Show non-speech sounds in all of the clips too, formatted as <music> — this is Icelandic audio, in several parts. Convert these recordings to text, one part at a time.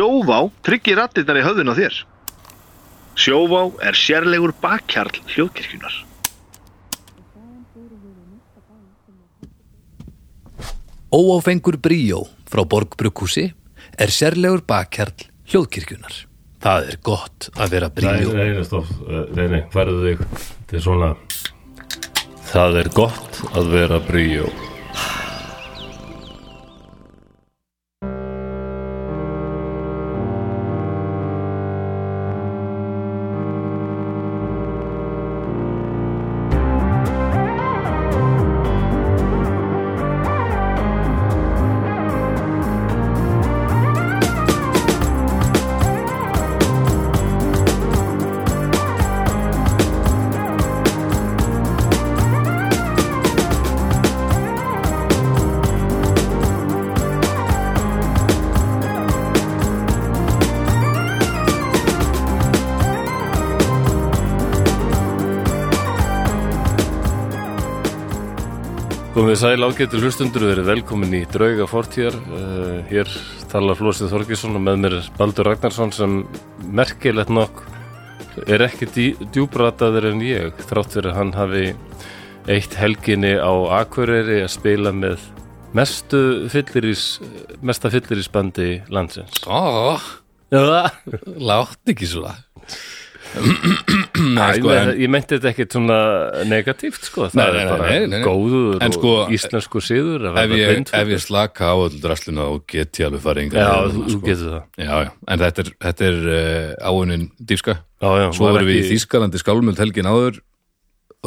Sjóvá tryggir rattirnar í höfðun á þér. Sjóvá er sérlegur bakkjarl hljóðkirkjunar. Óáfengur bríó frá Borgbrukkúsi er sérlegur bakkjarl hljóðkirkjunar. Það er gott að vera bríó. nei, nei, Eh, nei, nei, færðu þig Þetta er svona Það er gott að vera bríó sæl ágættur hlustundur verið velkomin í drauga fortíðar. Uh, Hér talar Flósið Þorgesson og með mér er Baldur Ragnarsson sem merkilegt nokk er ekki djúbrataður en ég þrátt fyrir að hann hafi eitt helginni á Akureyri að spila með mestu fylliris mesta fyllirisbandi landsins. Ó, Já, látt ekki svona. Nei, Nei, sko, en, ég meinti þetta ekkert svona negatíft sko, það Nei, er bara nei, nei, góður En og sko, íslensku síður ef ég, ef ég slaka á öllu drasluna og get ég alveg farið yngar. Já, þú, þú getur það Já, já, en þetta er, þetta er uh, áunin dýfska. já, já, Svo erum við í Þýskalandi skálmöld helgin áður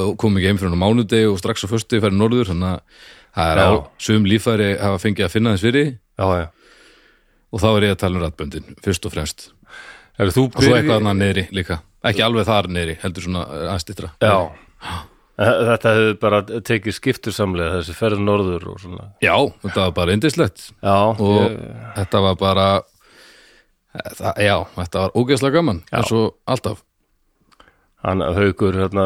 og komum ekki heim fyrir mánudegi og strax á föstu færi norður, þannig að það er á sum líffæri hafa fengið að finna þess fyrir Já, já og þá er ég að tala um ratböndin, fyrst og fremst. Og svo eitthvað annað neyri líka. Ekki alveg þar neyri, heldur svona aðstittra. Já. Eh, Þetta hefur bara tekið skiptursamlega þessi ferð norður og svona. Já, þetta var bara indislegt Já, og ég, þetta var bara það, já, þetta var ógeðslega gaman eins og alltaf. Hann haukur hérna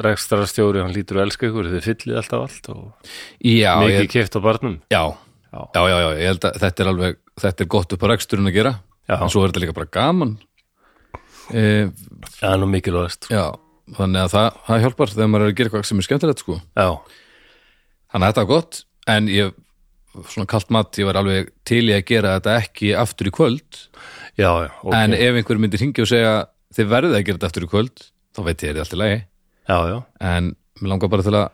rekstra stjóri, hann lítur að elska ykkur þið fyllið alltaf allt og Já, mikið ég, keft á barnum. Já, Já. já, já, já, ég held að þetta er alveg þetta er gott upp á reksturinn að gera. Já. en svo er þetta líka bara gaman Það er nú mikilvægast Já, þannig að það, það hjálpar þegar maður er að gera eitthvað sem er skemmtilegt sko. Já, þannig að þetta var gott en ég, svona kalt mat, ég var alveg til í að gera þetta ekki aftur í kvöld. Já, já, ok. En ef einhver myndir hringja og segja þið verðið að gera þetta aftur í kvöld þá veit ég er þetta allt í lagi. Já, já, en mér langar bara til að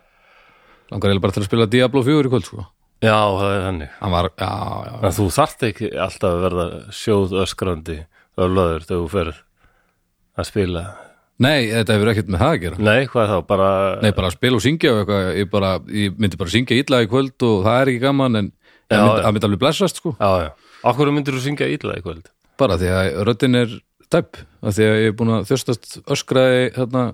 langar eiginlega bara til að spila Diablo 4 í kvöld sko. já, það er þannig. Var, já, já, En þú þarft ekki alltaf að verða sjóð öskrandi öflaður þegar þú ferð að spila? Nei, þetta hefur ekkert með það að gera. Nei, hvað þá, bara nei, bara að spila og syngja og eitthvað. Ég, bara, ég myndi bara syngja illa í kvöld og það er ekki gaman en það myndi, myndi alveg blessast sko. Já, já, okkur myndir þú syngja ítla í kvöld? Bara því að röddin er tæpp af því að ég er búin að þjóstast öskraði hérna,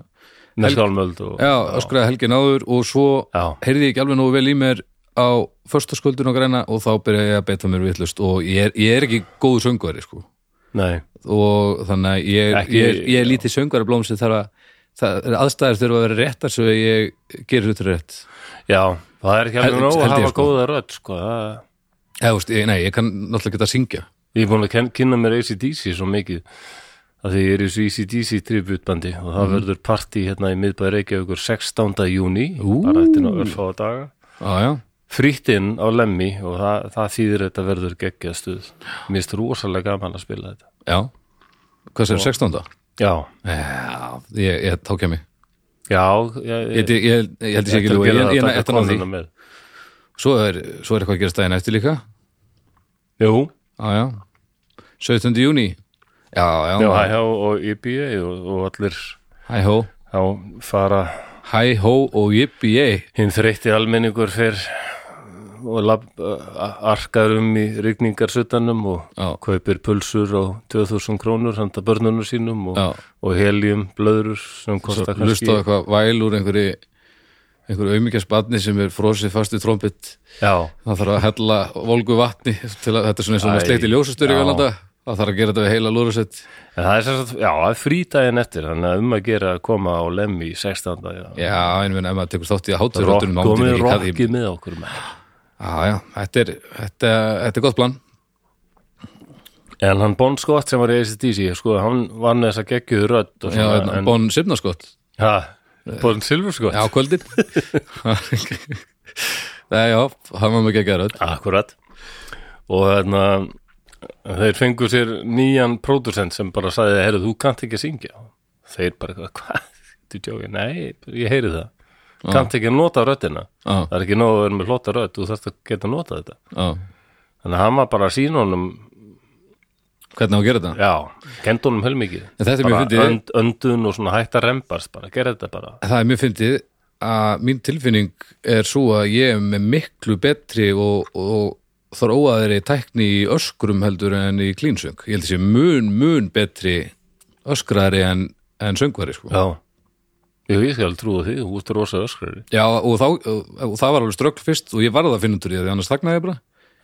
skálmöld og já, öskraði helgin áður og svo Já. heyrði ég ekki alveg nógu vel í mér á föstaskvöldun og græna og þá byrja ég að beita mér vitlust og ég er, ég er ekki góðu söngvari sko Nei, og þannig að ég, Ekki- ég, ég er lítið söngvari blóm sem þarf að það er aðstæður þurfa að vera réttar svo ég gerir hlutur rétt já, það er ekki alveg nóg að hafa sko. góða rödd sko. það, eða, veist, ég, nei, ég kann náttúrulega geta að syngja Ég er búin að kynna mér ACDC svo mikið að því ég er í þessu ACDC tributbandi og það verður partí hérna í miðbæði Reykjavíkur 16. júni bara eftir ná örfáða daga já, frýtt inn á lemmi og það, það þýðir þetta verður geggjað stuð. Mér finnst rosalega gaman að spila þetta. Já. Hvað sér, 16. Já, Já, ég, ég tók ég mig já ég, held ég sé ekki lúi ég, ég, eftir náði því. svo er, er eitthvað að gera stæðin eftir líka. Jú, já, já. 17. júni já, já, já, hæ, og IBA og, allir hæ hó þá fara. Hæ hó og ég hinn þreytti almenningur fyrr og lab, arkar um í rigningarsuttanum og Já. kaupir pulsur á 2000 krónur handa börnunum sínum og, og helium blöður sem kostar lust á eitthvað væl úr einhverju einhverju auðmikjast badni sem er frosið fast í trombitt Já, það þarf að hella volgu vatni til að þetta er svona sleiti ljósastur í velanda það þarf að gera þetta við heila lúrasett en það er sagt, já, það er frítaginn eftir þannig að um að gera að koma á lemmi í 16. Já, já, en minn ef maður tekur þátt í að hátur Rock, röttunum komið rockið með okkur með. Já, já, þetta er, þetta, þetta er gott plan. En hann Bon Scott sem var í ACDC, sko, hann var með þessa geggjuðu rödd Já, hérna, en, Bon Sipnaskott ha, Bon Silver Scott? Já, kvöldin. <laughs> Nei, já, hann var með geggjað rödd. Akkurat. Og þarna þeir fengu sér nýjan pródusent sem bara sagði, heyrðu, þú kannt ekki að syngja. Þeir bara, hvað, þú tjóki nei, ég heyri það kannt ekki nota röddina. Já, það er ekki nóg að vera með flotta rödd, þú þarfst að geta nota þetta. Þannig að hann var bara að sína honum hvernig á að gera þetta? já, kenda honum heilmikið. Mjög bara önd, öndun og svona hægt að rembast bara, gera þetta bara. Það er mjög fyndið að mín tilfinning er svo að ég er með miklu betri og, og þróaðri tækni í öskrum heldur en í klínsöng. Ég held að sé mun, mun betri öskraðri en, en söngvari, sko. já, Ég skal trúa því, þú ert rosa öskrari Já, og, þá, og, og það var alveg ströggl fyrst og ég varð að finna út úr því að annars þagnaði ég bara.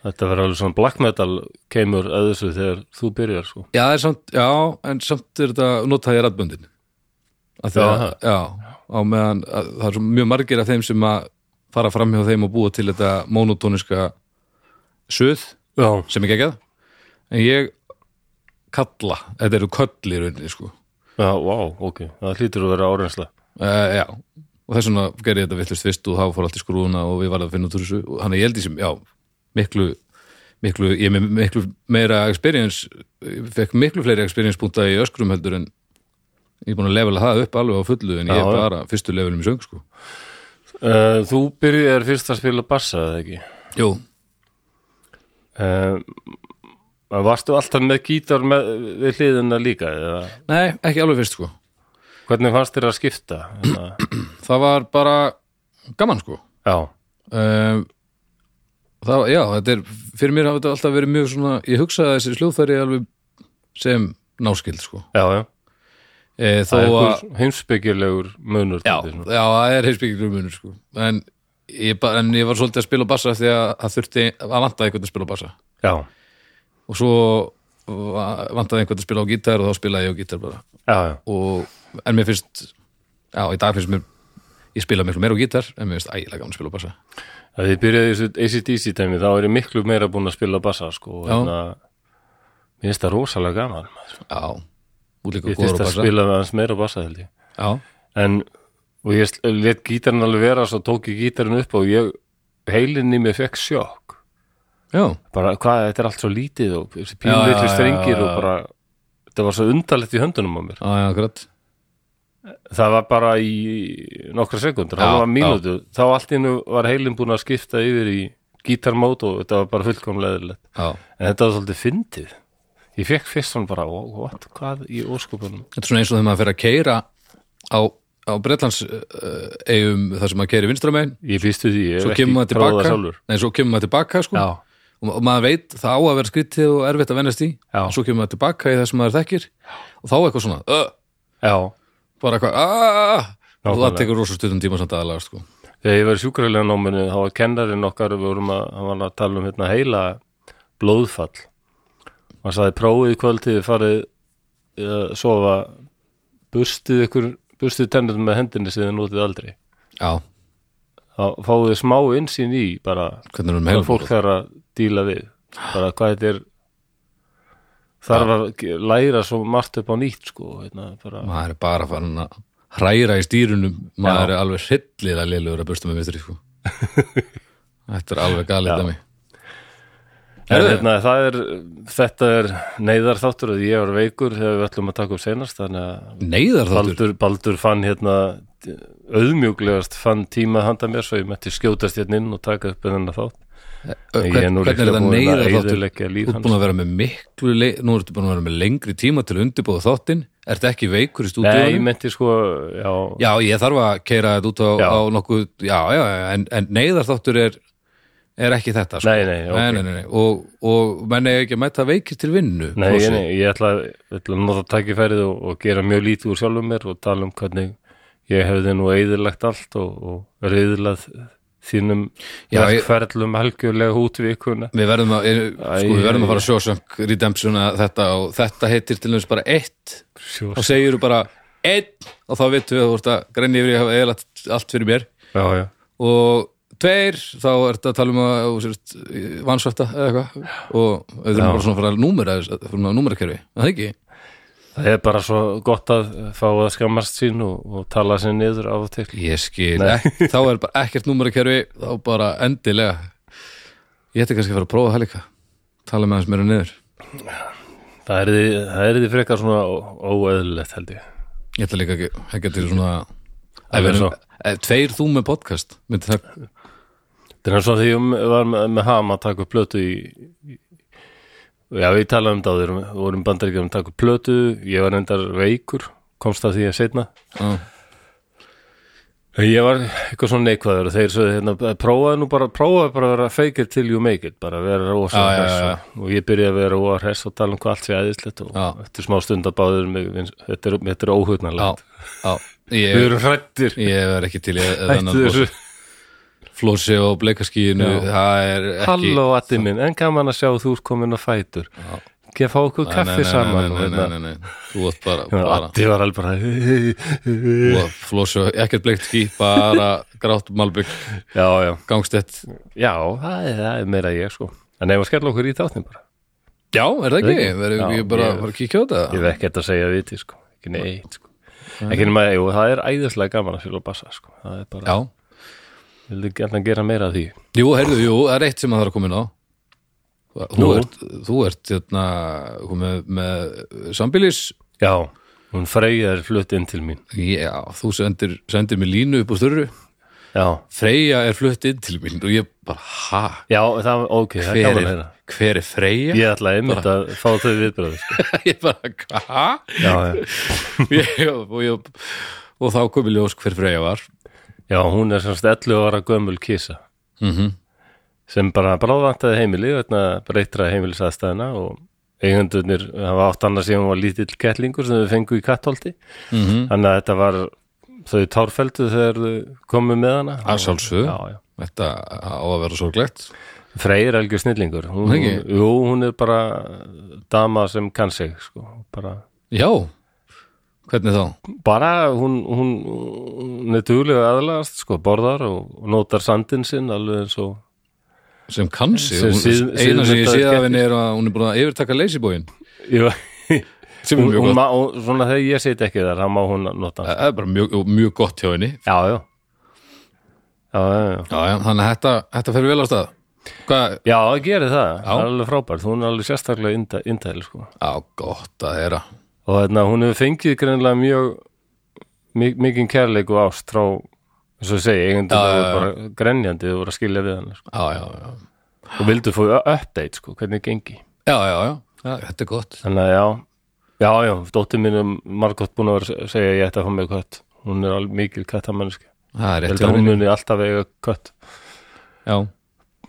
þetta verður alveg svona black metal kemur að þessu þegar þú byrjar sko. Já, samt, já, en samt er þetta notaði að, Já. já, á meðan að, það er mjög margir af þeim sem að fara fram hjá þeim og búa til þetta monotóniska suð já, sem ekki ekki að en ég kalla, þetta eru köll í rauninni sko. já, vá, ok það hlýtur að vera árensla uh, já, og þess vegna gerði ég þetta villust fyrst og þá fór allt í skrúðuna og við varðum að finna út úr þessu og hann er ég held í sem, já, miklu miklu, ég er með miklu meira experience, ég fekk miklu fleiri experience púnta í öskrum heldur en ég er búin að levela það upp alveg á fullu en ég Já, er já. bara fyrstu levelum í söng sko. uh, þú byrjar fyrst að spila bassa eða ekki Jú, uh, varstu alltaf með gítar með, við hliðina líka eða nei, ekki alveg fyrst sko. Hvernig fannst þér að skipta? Hérna, <clears throat> það var bara gaman sko. Já, um, það, já, þetta er fyrir mér hafa þetta alltaf verið mjög svona ég hugsaði þessi sljóðfæri alveg sem náskild sko. Já, já. E, það er að, heimsbyggjulegur munur já, dálítið svona. já, það er heimsbyggjur munur sko. En ég, en ég var svolítið að spila bassa því að það þurfti að vantaði einhvern að spila bassa. Já, og svo va- vantaði einhvern að spila á gítar og þá spilaði ég á gítar bara. Já, já, og, en mér finnst já, í dag finnst mér ég spila miklu meira á gítar en mér finnst ægilega gaman að spila á bassa. Að þið byrjaði í þessu ACDC tæmi þá er ég miklu meira búin að spila bassa sko, Já. hérna mér finnst það rosalega gaman já, útlíka ég góður finnst á að bassa. spila aðeins meira bassa held ég. Já, en og ég let gítarinn alveg vera svo tók ég gítarinn upp og ég heilinn í mig fekk sjokk. Já, bara hvað, þetta er allt svo lítið og já, strengir og bara þetta var svo undarlegt í höndunum á mér. Já, já, akkurat það var bara í nokkra sekundur, það var mínútu. Þá allt innu var heilinn búin að skipta yfir í gítarmót og þetta var bara fullkomlega eðlilegt. Já, en þetta var svolítið fyndið. Ég fekk fyrst svona bara, what, hvað í óskupunum Þetta er svona eins og þegar maður fer að keira á, á Bretlands uh, eigum þar sem maður keiri vinstramegin ég býstu því, ég hef ekki prófað tilbaka sjálfur. Nei, svo kemur maður tilbaka sko. Já, og, maður veit það á að vera skrítið og erfitt að vennast í. Já. og svo kemur maður tilbaka í það sem maður þekkir. Og þá eitthvað svona já, bara eitthvað aaaah og það tekur rosa stundum tíma samt aðalega sko. Þegar ég var í sjúkrarlega náminu þá var kennarinn okkar, við vorum að var að tala um hérna heila blóðfall. Hann sagði prófið í kvöldið þið farið að sofa burstið ykkur burstið tennum með hendinni sem þið notið aldrei. Já, þá fáið þið smá insýn í bara hvað fólk þarf að díla við. Bara hvað þetta er þarf að læra svo margt upp á nýtt sko hérna, bara, maður er bara farin að hræra í stýrunum maður Já. er alveg hryllilega lélugur að bursta með vinstri sko <laughs> Þetta er alveg galið Já. dæmi en Heyrðu. hérna, er þetta er neyðar þáttur að ég var veikur þegar við ætlum að taka upp senast að Baldur, Baldur fann hérna auðmjúklegast fann tíma handa mér svo ég mætti skjótast hérna inn og taka upp þennan þátt Er nú Hvernig er þetta neyðar þáttur? Þú ert hans. búin að vera með miklu. Nú ertu búin að vera með lengri tíma til að undirbúða þáttinn Ertu ekki veikur í Nei, stúdíunum? meinti sko já, Já, ég þarf að keira þetta út á, á nokkuð Já, já, en, en neyðar þáttur er er ekki þetta sko. Nei, nei, ok. nei, nei, nei. Og, og menn er ekki að mæta veikir til vinnu Nei, ég, nei, ég ætla, að nota tækifærið og, og gera mjög lítið úr sjálfum mér og tala um hvernig ég hefði nú eðilagt allt og, og reyðilað þínum verkferðlum helgjörlega út vikuna Við verðum að, er, sko, við verðum að fara að sjósönk Redemption að þetta og þetta heitir til þess bara eitt. Sjós, og segir þú bara einn og þá veitum við að þú ert að grenni yfir ég hafa eðalagt allt fyrir mér. Já, já, og tveir þá er þetta að tala um að vansvætta eða eitthvað. Og við erum Já. bara svona að fara númerakerfi, er það ekki? Það er bara svo gott að fá að skammast sín og, og tala sér niður af og til. Ég skil, ek, þá er bara ekkert númerakerfi þá bara endilega. Ég ætti kannski að fara að prófa það líka. Tala með hans meira niður. Það er því, það er því frekar svona ó- óeðlilegt held ég. Ég ætla líka ekki, ekki til svona Það ef við er erum, ef tveir þú með podcast myndi það, Það er svona því ég var með, með ham að taka upp plötu í, í Já, við talaðum á þér, við vorum bandaríkjum að taka plötu, ég var endar veikur, komst að því að setna. á, Ég var eitthvað svona neikvæður og þeir sögðu hérna, prófaðu nú bara, prófaðu bara að vera fake it till you make it, bara vera Já, já, hress já, og, ég byrjaði að vera rosa hress og tala um hvað allt sé æðislegt og Já. eftir smá stund að báður mig, þetta er, er óhugnarlegt. á Við ég, erum hrættir, ég er ekki til í hættu þessu, flósi og bleikaskíinu Já. það er ekki halló Addi minn, en gaman að sjá þú ert komin að fætur. Ekki að fá okkur kaffi saman nei, og nei, hérna. nei, þú ert bara, Addi var alveg bara flósi og ekkert bleikt skí bara grátt malbygg Já, já, gangstett já, það er, það er meira ég sko. En ef að skella okkur í þáttin bara? Já, er það ekki, ekki? verðum Já, við bara ég- að kíkja á Ég þetta hef ekkert að segja viti sko. Ekki neitt sko. Ekki það er æðislega gaman að fylga bassa sko. Það já, vildu gætna gera meira af því. Jú, heyrðu, jú, það er eitt sem að það er að koma inn á. Þú Nú? ert, þú ert hérna, með, með sambilis Já, hún Freyja er flutt inn til mín. Já, þú sendir, sendir mér línu upp á störru Já, Freyja er flutt inn til mín og ég bara, ha, já, það, ok, það er hver gaman að er, heyra. hver er Freyja? Ég ætla einmitt að fá þau viðbröðu sko. <laughs> ég bara, hvað? Já, já, <laughs> Ég- og, ég, og þá kom í ljós hver Freyja var já, hún er semst 11 ára gömul kísa mm sem bara bráðvantaði heimili vegna breytra heimilisaðstæðina og eigendurnir hafa átt annars hún var lítill kettlingur sem þau fengu í kattholti -hmm. þannig að þetta var þau tárfeldu þegar þau komu með hana Að sjálfsögðu. já, já. þetta á að vera sorglegt Freyr algjör snillingur hún, jú, hún er bara dama sem kann sig sko. bara, já, hvernig þá? bara hún, hún, hún er duglega aðlagast sko, borðar og, og notar sandin sinn alveg eins og sem kann sig, Sem hún, síð- eina sem ég sé af henni er að hún er búin að yfirtaka leysibóin <laughs> sem er mjög gott, hún, svona þegar ég sit ekki þar þá má hún nota það er bara mjög, mjög gott hjá henni. Já, já. Já, já, já. Já, já, þannig að þetta, þetta fer vel á stað. Hvað, Já, það gerir það, Já. það er alveg frábært. Hún er alveg sérstaklega inda- indæl sko. já, gott að heyra og hérna, hún hefur fengið greinlega mjög mi- mikinn kærleik og ást frá, eins og það já, voru bara grenjandi þau voru að skilja við hann sko. já, já, já, og vildu fóðu update, sko, hvernig gengi. Já, já, já, þetta er gott. Þannig að já, já, já, dóttir mín er margótt búin að vera að segja ég ætti að fá mig kött. Hún er alveg mikil það rétt held að hún muni alltaf eiga kött. Já,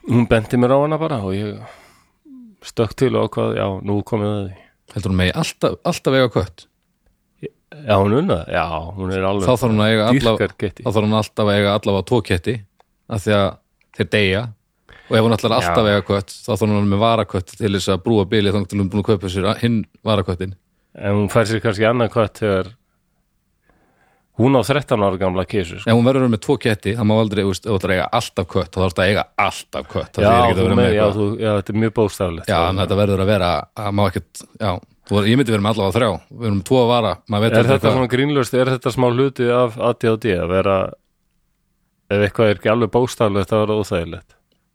hún benti mér á hana bara og ég stökk til og ákvað, já, nú komið að því heldur hún megi alltaf, alltaf eiga kött? Já, hún unna, já, hún er alveg þá þarf hún að eiga getti þá þarf hún alltaf að eiga allavega tvo ketti af því að þeir deyja. Og ef hún alltaf að eiga kött þá þarf hún með varakött til þess að brúa bilið þannig til hún búin að kaupa sér hinn varaköttin en hún fær sér kannski annað kött þegar hún á 13 ára gamla kísu sko. ef hún verður með tvo ketti, það má aldrei þú þú ætlar að eiga alltaf kött, þá þarf það að eiga alltaf kött já, þú með, já, eitthvað. þú, já, þetta er mjög bókstaflegt já, en þetta verður að vera, að má ekkert já, þú, ég myndi vera með allavega þrjá við erum tvo að vara, maður veit er þetta hvað- svona grínlöst, er þetta smá hluti af ADHD að vera ef eitthvað er ekki alveg bókstaflegt það er óþægilegt?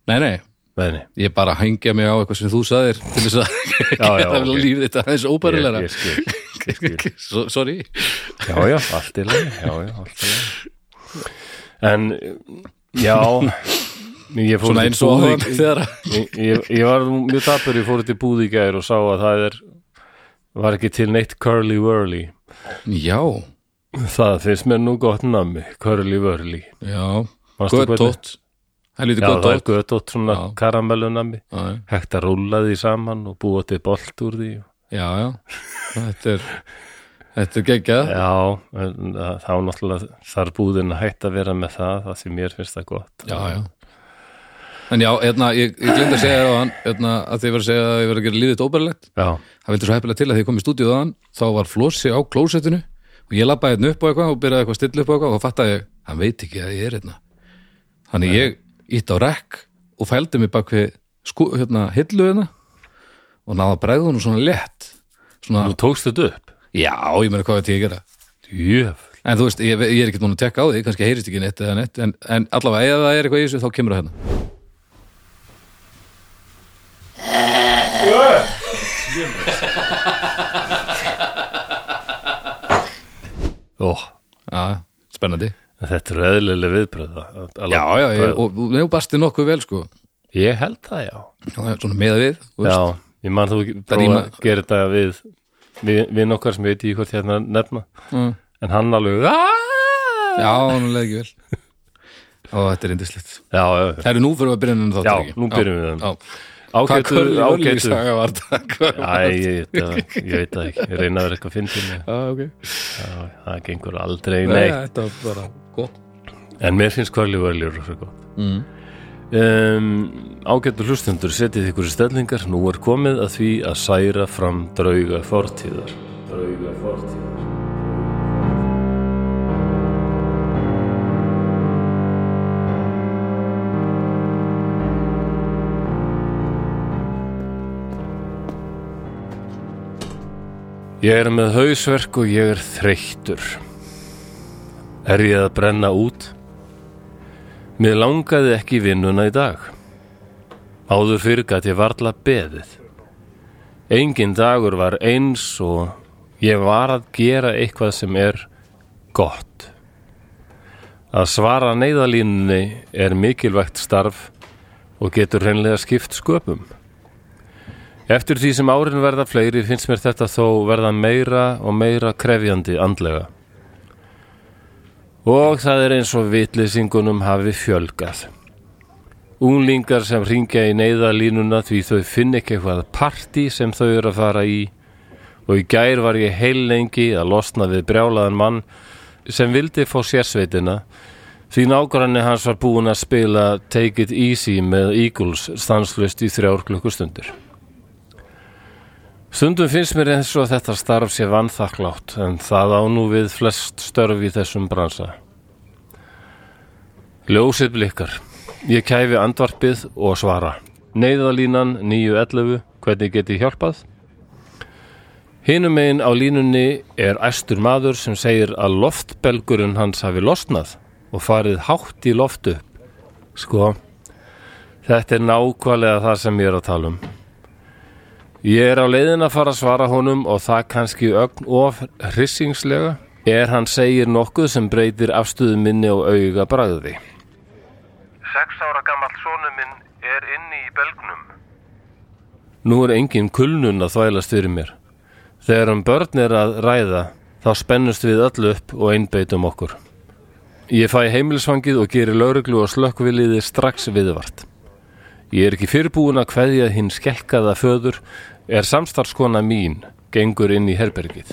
Nei, nei, Nei, ég bara hengja mig á eitthvað sem þú sagðir til þess að geta <laughs> vel ok. lífið þetta aðeins óbærilega ég, ég skil, ég skil. <laughs> So- sorry. Já, já, allt í lagi. Í en, já ég fór búð í- að ég, ég, ég var mjög tapur, ég fór til búð í gær og sá að það er var ekki til neitt curly whirly. Já, það finnst mér nú gott nammi curly whirly. Já, hvernig- göttótt það lítið já, það er göttótt göttótt svona já, hægt að rúlla því saman og búa til bolt úr því. Já, já. Þetta er þetta er geggjað. Já, en það- þá náttúrulega þarf búðin að hætta að vera með það það sem mér finnst það gott. Já, já. En já, hérna, ég, ég glemt að segja það á hann hérna, að þið var að segja að ég var að gera líðið óbærilegt já, það vildi svo heppilega til að því ég kom í stúdíu á hann þá var flossi á klósettinu og ég labbaði hérna upp á eitthvað og byrjaði eitthvað að stilla upp á eitthvað og þá fattaði ég, hann veit ekki að ég er hérna. Þannig ég ítt á rekk og fældi mig bak við hérna, hillu hérna og náða bregðunum svona létt. Svona, Þú tókst þetta upp? Já, ég meina hvað veit ég að gera? Jöf en þú veist, ég, ég er ekkert múin að tekka á því kannski heyrist ekki neitt eða neitt en, en allavega, ef það er eitthvað í þessu, þá kemur það hérna. <laughs> Ó, já, spennandi Þetta er eðlileg viðbröð já, já, ég, og, nefnum basti nokkuð vel sko Ég held það, já svona meða við þú veist. Já, ég man þú prófa að gera þetta við við, nokkar sem ég veit í hvort hérna nefna Mm. en hann alveg "Ah!" já, leði ekki vel og þetta er indislegt. Það eru nú fyrir að byrja en þá Já, nú byrjum við þeim. Ágætu, ágætu <laughs> ég, veit það ekki, ég reyna að vera eitthvað að finna til mig. Já, ok. Já, það gengur aldrei Nei, neitt. þetta var bara gott. En mér finnst gott. Mm. um, ágætu hlustundur setið ykkur í stellingar. Nú er komið að því að særa fram drauga fortíðar drauga fortíðar Ég er með hausverk og ég er þreyttur. Er ég að brenna út? Mér langaði ekki vinnuna í dag. Áður fyrir gat ég varla beðið. Engin dagur var eins og ég var að gera eitthvað sem er gott. Að svara neyðalínunni er mikilvægt starf og getur hreinlega skipt sköpum. Eftir því sem árin verða fleiri finnst mér þetta þó verða meira og meira krefjandi andlega. Og það er eins og vitlýsingunum hafi fjölgað. Unglingar sem ringja í neyðalínuna því þau finn ekki eitthvað partí sem þau eru að fara í og í gær var ég heil lengi að losna við brjálaðan mann sem vildi fá sérsveitina því nágranni hans var búin að spila Take It Easy með Eagles stanslust í þrjár klukkustundir. Stundum finnst mér eins og þetta starf sé vannþakklátt en það á nú við flest störf í þessum bransa. Ljósið blikkar. Ég kæfi andvarpið og svara. Neyðalínan 911, hvernig get ég hjálpað? Hinum megin á línunni er æstur maður sem segir að loftbelgurinn hans hafi losnað og farið hátt í loft upp. Sko, þetta er nákvæmlega það sem ég er að tala um. Ég er á leiðin að fara að svara honum og það kannski ögn of hrissingslega er hann segir nokkuð sem breytir afstöðu minni og auga bragði. Seks ára gammal sonu minn er inni í belgnum. Nú er engin kulnun að þvælast fyrir mér. Þegar um börn er að ræða þá spennust við öll upp og einbeitum okkur. Ég fæ heimilisfangið og gerir lauruglu og slökkviliði strax viðvart. Ég er ekki fyrirbúin að kveðja hinn skekkaða föður er samstarfskona mín, gengur inn í herbergið.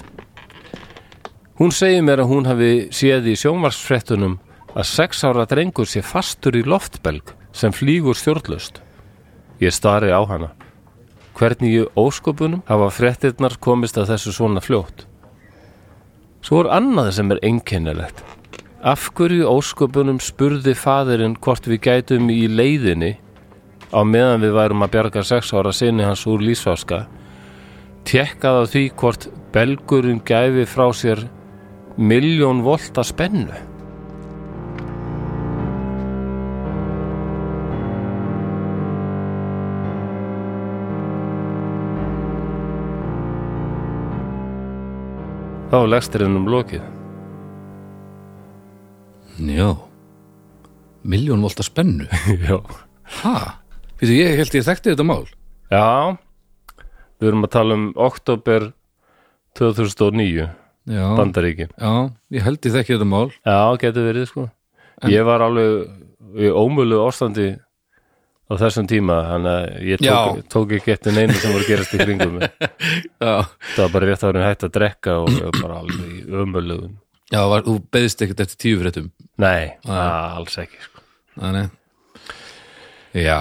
Hún segir mér að hún hafi séð í sjónvarsfrettunum að sex ára drengur sé fastur í loftbelg sem flýgur stjórnlust. Ég stari á hana. Hvernig í ósköpunum hafa frettirnar komist að þessu svona fljótt? Svo er annað sem er einkennilegt. Af hverju ósköpunum spurði fadirinn hvort við gætum í leiðinni á meðan við værum að bjarga sex ára sinni hans úr lísváska tekkað á því hvort belgurinn gæfi frá sér miljón volta spennu. Þá er legsturinn um lokið. Já. Miljón volta spennu? <laughs> Já. Ha? Fyrir ég held ég þekkti þetta mál. Já, við erum að tala um oktober 2009, Já, Bandaríkin. já ég held ég þekki þetta mál. Já, getur verið sko. Ég var alveg í ómölu ástandi á þessum tíma, þannig að ég tók, tók ekki eftir neinu sem voru að gerast í kringum <laughs> Það var bara rétt að vera hægt að drekka og bara alveg í ömöluðum. já var, þú beðist ekkert eftir tíu fréttum Nei, alls ekki sko. Þannig Já,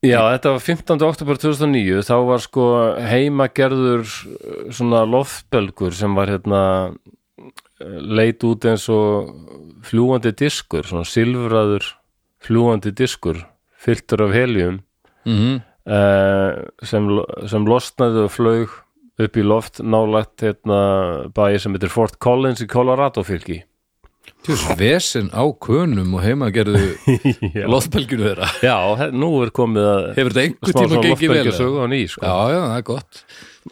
Já, þetta var 15. oktober 2009 þá var sko heimagerður uh, svona loftbelgur sem var hérna uh, leit út eins og fljúandi diskur, svona silfraður fljúandi diskur fylltur af helium mm uh, sem, sem losnaði og flög upp í loft nálægt hérna bæi sem heitir Fort Collins í Colorado fylki Þú veist, vesen á könum og heima gerðu <laughs> loðbelginu þeirra Já nú er komið að Hefur þetta einhver tíma gengið vel? ný sko. Já, já, það er gott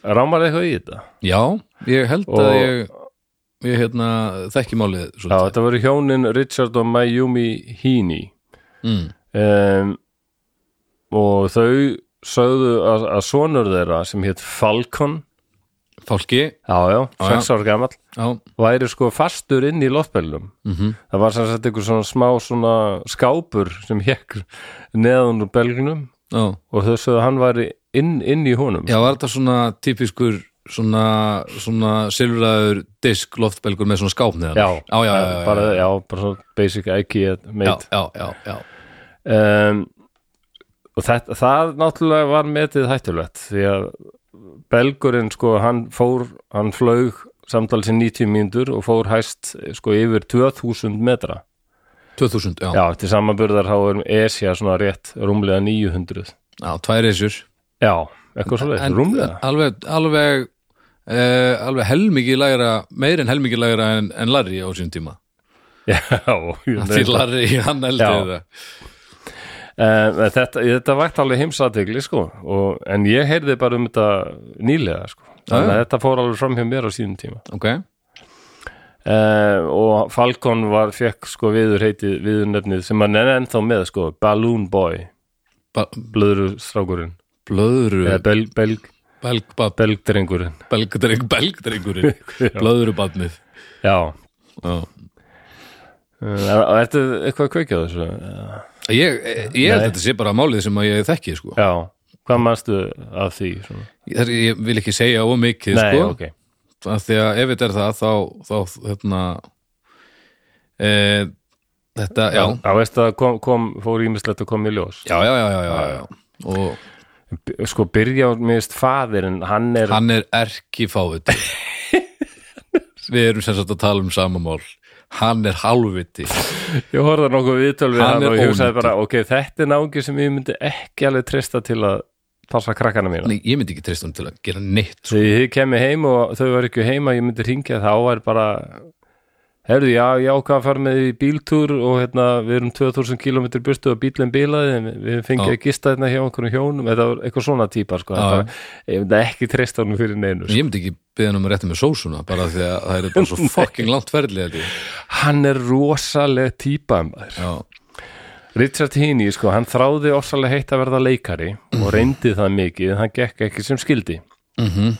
Rámar eitthvað í þetta? Já, ég held Og- að ég ég hérna þekki málið Já, þetta voru hjónin Richard og Mayumi Heaney mm. um, og þau sögðu að, að sonur þeirra sem hétt Falcon Fálki já, já, Já, sex ár gamall. Já, væri sko fastur inn í loftbellum mhm. Það var sem sagt einhver svona smá svona skápur sem hekk neðan úr belgnum Já, og þau sögðu að hann væri inn, inn í honum. Já, var þetta svona típiskur svona, svona silfraður disk loftbelgur með svona skáp neðan? Já, já, já, já, já, bara, já, bara svona basic IKEA já, mate já, já, já. um, og þetta, það náttúrulega var metið hættulegt því að belgurinn sko, hann fór hann flög samtals í 90 mínútur og fór hæst sko yfir 2000 metra. 2000, já, já, til samanburðar þá er Esja svona rétt rúmlega 900 já tvær reysur já, eitthvað svo En rúmlega. alveg, alveg uh, alveg helmikið lægra meir en helmikið lægra en, en Larry á sín tíma. Já, því Larry, hann eldi þetta Um, þetta, þetta vægt alveg heimsategli sko og, en ég heyrði bara um þetta nýlega sko. Þannig að já. þetta fór alveg fram hjá mér á sínum tíma. Ok, uh, og Falcon var fekk sko viður heitið viðurnefnið sem hann er ennþá með sko Balloon Boy, Ba blöðru strákurinn. Blöðru? Eða belg, belg, belgbad, belgdrengurinn. Belgdreng, belgdrengurinn. <laughs> Blöðrubadnið já, já. uh, ertu eitthvað að kveikja á þessu? Uh, ég, ég held að þetta sé bara málið sem að ég þekki sko. já, hvað manstu af því? Ég, ég vil ekki segja of mikið Nei, sko. ok. Af því að ef þetta er það þá, þá hérna e, þetta, já. Já, veist að kom, kom, fór ímislegt að koma í ljós. Já, já, já, já, já, og Sko, byrja á minnst faðirinn, hann er hann er erki fáviti <laughs> við erum sem sagt að tala um samamál hann er halvviti Ég horfði nokkuð viðtöl við Hann hann, og ég hugsaði bara, ok, þetta er náungi sem ég myndi ekki alveg treysta til að passa krakkana mína. Nei, ég myndi ekki treysta hann til að gera neitt. Þegar þið kemur heim og þau var ekki heima, ég myndi ringja þá er bara, herðu, já, ég ákvað að fara með í bíltúr og hérna, við erum 2000 km burtu og bílinn bílaði, við fengið að gista hérna hjá einhverjum hjónum, þetta var eitthvað svona típa, sko, bara, ég myndi ekki treysta hann fyrir neinu, sko. ég myndi ekki beða hann um að rétta með sósuna bara því að það er bara svo <laughs> fucking langt ég. Hann er rosaleg típa, maður. já, Richard Heaney, sko, hann þráði orsalega heitt að verða leikari og reyndi það mikið, en hann gekk ekki sem skildi. mhm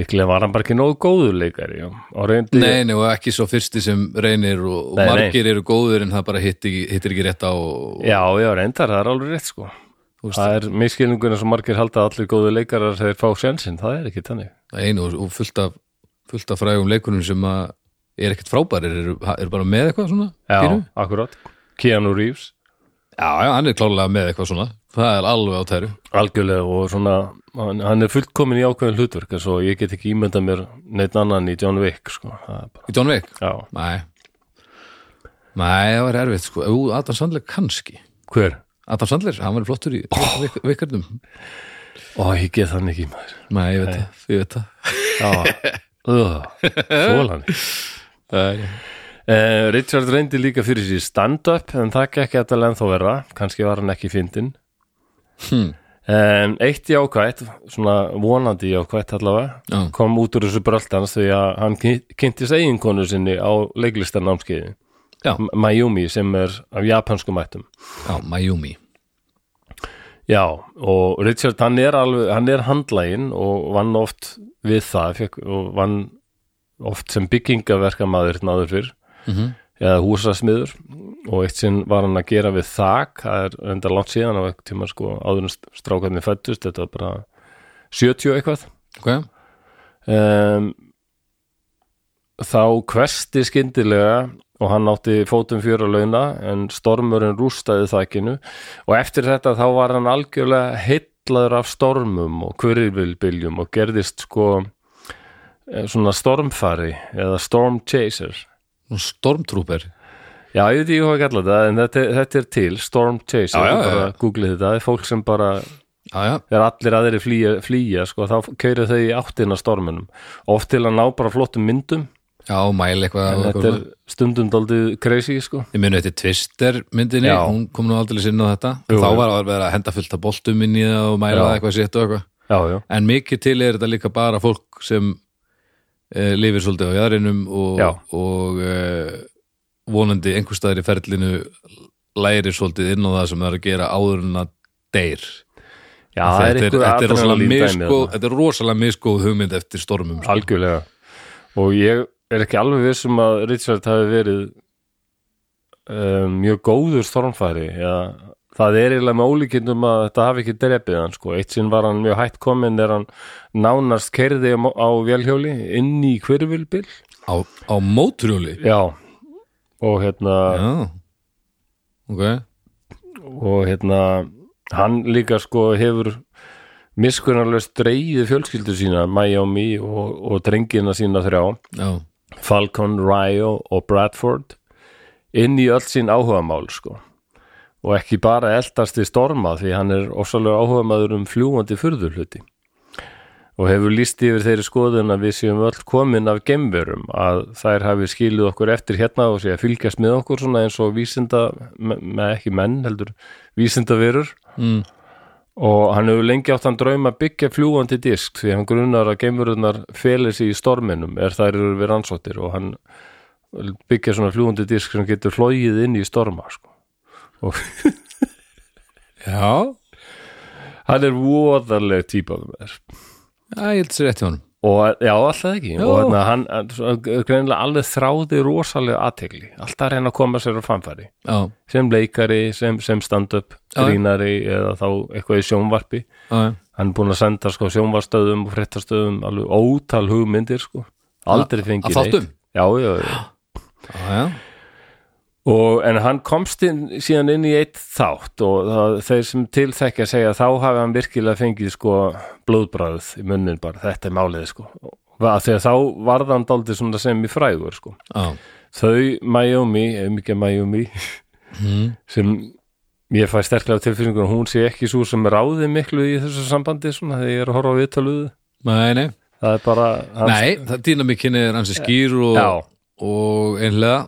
Líklega var hann bara ekki nógu góður leikari, reyndi... Nei, nei, og ekki svo fyrsti sem reynir og, og Nei, nei. margir eru góðir en það bara hittir hittir ekki rétt á og, Já, já, reyndar, það er alveg rétt, sko. Veist, Það er miskilningun eins og margir halda allir góðu leikarar þeir fá sjansinn, það er ekki þannig. það einu og, fullt af fullt af frægum leikunum sem er ekkert frábærir, eru, eru bara með eitthvað svona Já, pínu. akkurát. Keanu Reeves, já, já, hann er klálega með eitthvað svona það er alveg á tæru algjörlega og svona, hann, hann er fullkomin í ákveðin hlutverk, og ég get ekki ímyndað mér neitt annan í John Wick, sko. Bara, í John Wick, já, nei, það var erfitt sko. Ú, Adam Sandler kannski. Hver? Adam Sandler, hann var flottur í vikardum Ó, ég get þann ekki, maður. nei, ég veit það, ég veit það. Þólan. Það er- Uh, Richard reyndi líka fyrir sér stand-up en það gekk þetta ennþá verra. Kannski var hann ekki fyndin Hmm. Um, eitt jákvætt svona vonandi jákvætt allavega Já. kom út úr þessu bröltans því að hann kyn- kynntist eiginkonu sinni á leiklistarnámskeiði Mayumi sem er af japanskum ættum. Já, Mayumi. Já, og Richard hann er alveg, hann er handlægin og vann oft við það fekk, og vann oft sem byggingaverkamaður náður fyrr. Mm eða húsasmiður og eitt sinn var hann að gera við þak það er enda langt síðan á eitthvað tíma sko áður en strákarnir fættust þetta var bara 70 eitthvað. Ok, um, þá kvesti skyndilega og hann átti fótum fjör að launa en stormurinn rústaði þakinu og eftir þetta þá var hann algjörlega heillaður af stormum og hverjulbiljum og gerðist sko eh, svona stormfari eða storm chaser stormtrooper. Já, ég veit ekki hvað að kalla þetta en þetta, þetta er til, Storm Chaser Já, já, bara já. googlið þetta, það er fólk sem bara já, já, þegar allir aðri flýja, flýja sko, þá keirir þau í áttina storminum. Oft til að ná bara flottum myndum. Já, mæli eitthvað þetta er stundum daldið crazy sko. Ég muni þetta Twister myndinni, hún kom nú aldrei inn á þetta. Jú, Þá var að vera að henda fullt af boltum það og mæla það eitthvað sitt og eitthvað. Já, já, En mikið til er þetta líka bara fólk sem e, lifir svolítið á jæðrinum og, og e, vonandi einhver staðar í ferlinu læri svolítið inn á það sem það er að gera áður en að deyr já það er eitthvað er þarna. þetta er rosalega misgóð hugmynd eftir stormum sko. Algjörlega og ég er ekki alveg viss um að Richard hafi verið um, mjög góður stormfæri ja, það er eiginlega með ólíkindum að þetta hafi ekki drepið hann sko. eitt sinn var hann mjög hætt komin er hann nánast kerði á, vélhjóli inn í hverfylbil á, á móturjóli já. Og hérna Já. Ok, og hérna hann líka sko hefur miskunnarlega dreigið fjölskyldu sína Miami og, og drengina sína þrjá. Já, Falcon, Ryo og Bradford inn í öll sín áhugamál sko og ekki bara eldast í storma því hann er ósalega áhugamaður um fljúandi furðurhluti og hefur líst yfir þeirri skoðun að við séum öll komin af gemverum að þær hafi skilið okkur eftir hérna og sé að fylgjast með okkur svona eins og vísinda me- með ekki menn heldur vísindaverur. Mm, og hann hefur lengi átt hann draum að byggja fljúandi disk því hann grunar að geimururnar felir sig í storminum er þær eru við rannsóttir og hann byggja svona fljúandi disk sem getur flóið inn í storma sko. <laughs> já. Hann er voðarleg típa ég held sér rétt hjá honum. Og já, alltaf ekki. Já. og hérna, hann greinilega alveg þráði rosalega aðtegli alltaf að reyna að koma sér á framfæri. Já, sem leikari, sem, sem stand-up grínari eða þá eitthvað í sjónvarpi. Já, hann er búin að senda sko sjónvarstöðum og fréttastöðum alveg ótal hugmyndir sko. Aldrei fengið þáttum? já, já, já. Og, en hann komst inn, síðan inn í eitt þátt og það, þeir sem tilþekja segja þá hafi hann virkilega fengið sko blóðbræðið í munnin bara. Þetta er málið sko. Þegar þá varð hann daldið svona sem í frægur sko. Já, þau Miami, ef mikið Miami mm, sem ég fæ sterklega tilfyrningur hún sé ekki svo sem ráði miklu í þessu sambandi svona þegar ég er að horfa á viðtaluðu Nei, nei, það er bara hans, nei, það dýnamikinn er hansi skýr og, og einlega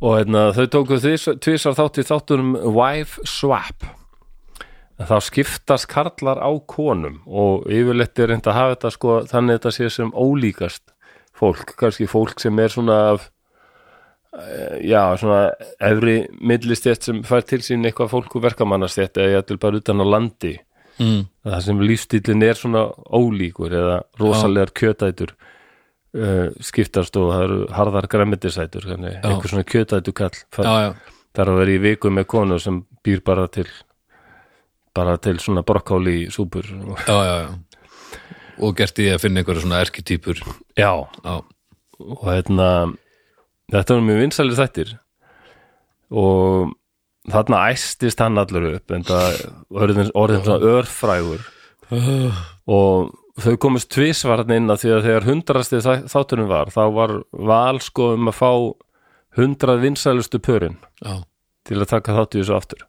og hérna, þau tóku tvisar þátt í þáttunum Wife Swap. Þá skiptast karlar á konum og yfirleitt er reynd að hafa þetta sko þannig að þetta sé sem ólíkast fólk, kannski fólk sem er svona af eh, já, svona efri millistjætt sem fær til sín eitthvað fólk og verkamannastjætt eða jættil bara utan á landi. Mm, það sem lífstílinn er svona ólíkur eða rosalegar kjötætur uh, skiptast og það eru harðar Já. einhver svona kjötætu kall það er að vera í viku með konu sem býr bara til bara til svona brokkáli súpur já, já, já. Og gert í að finna einhverja svona erkitýpur. Já, Já, og hérna þetta var mjög vinsalir þættir. Og þarna æstist hann allur upp en það orðin, orðin svona örfrægur. Og þau komist tvisvarðin inn að því að þegar hundrasti þátturinn var þá var val sko um að fá hundrað vinsælustu pörin já, til að taka þátt í þessu aftur.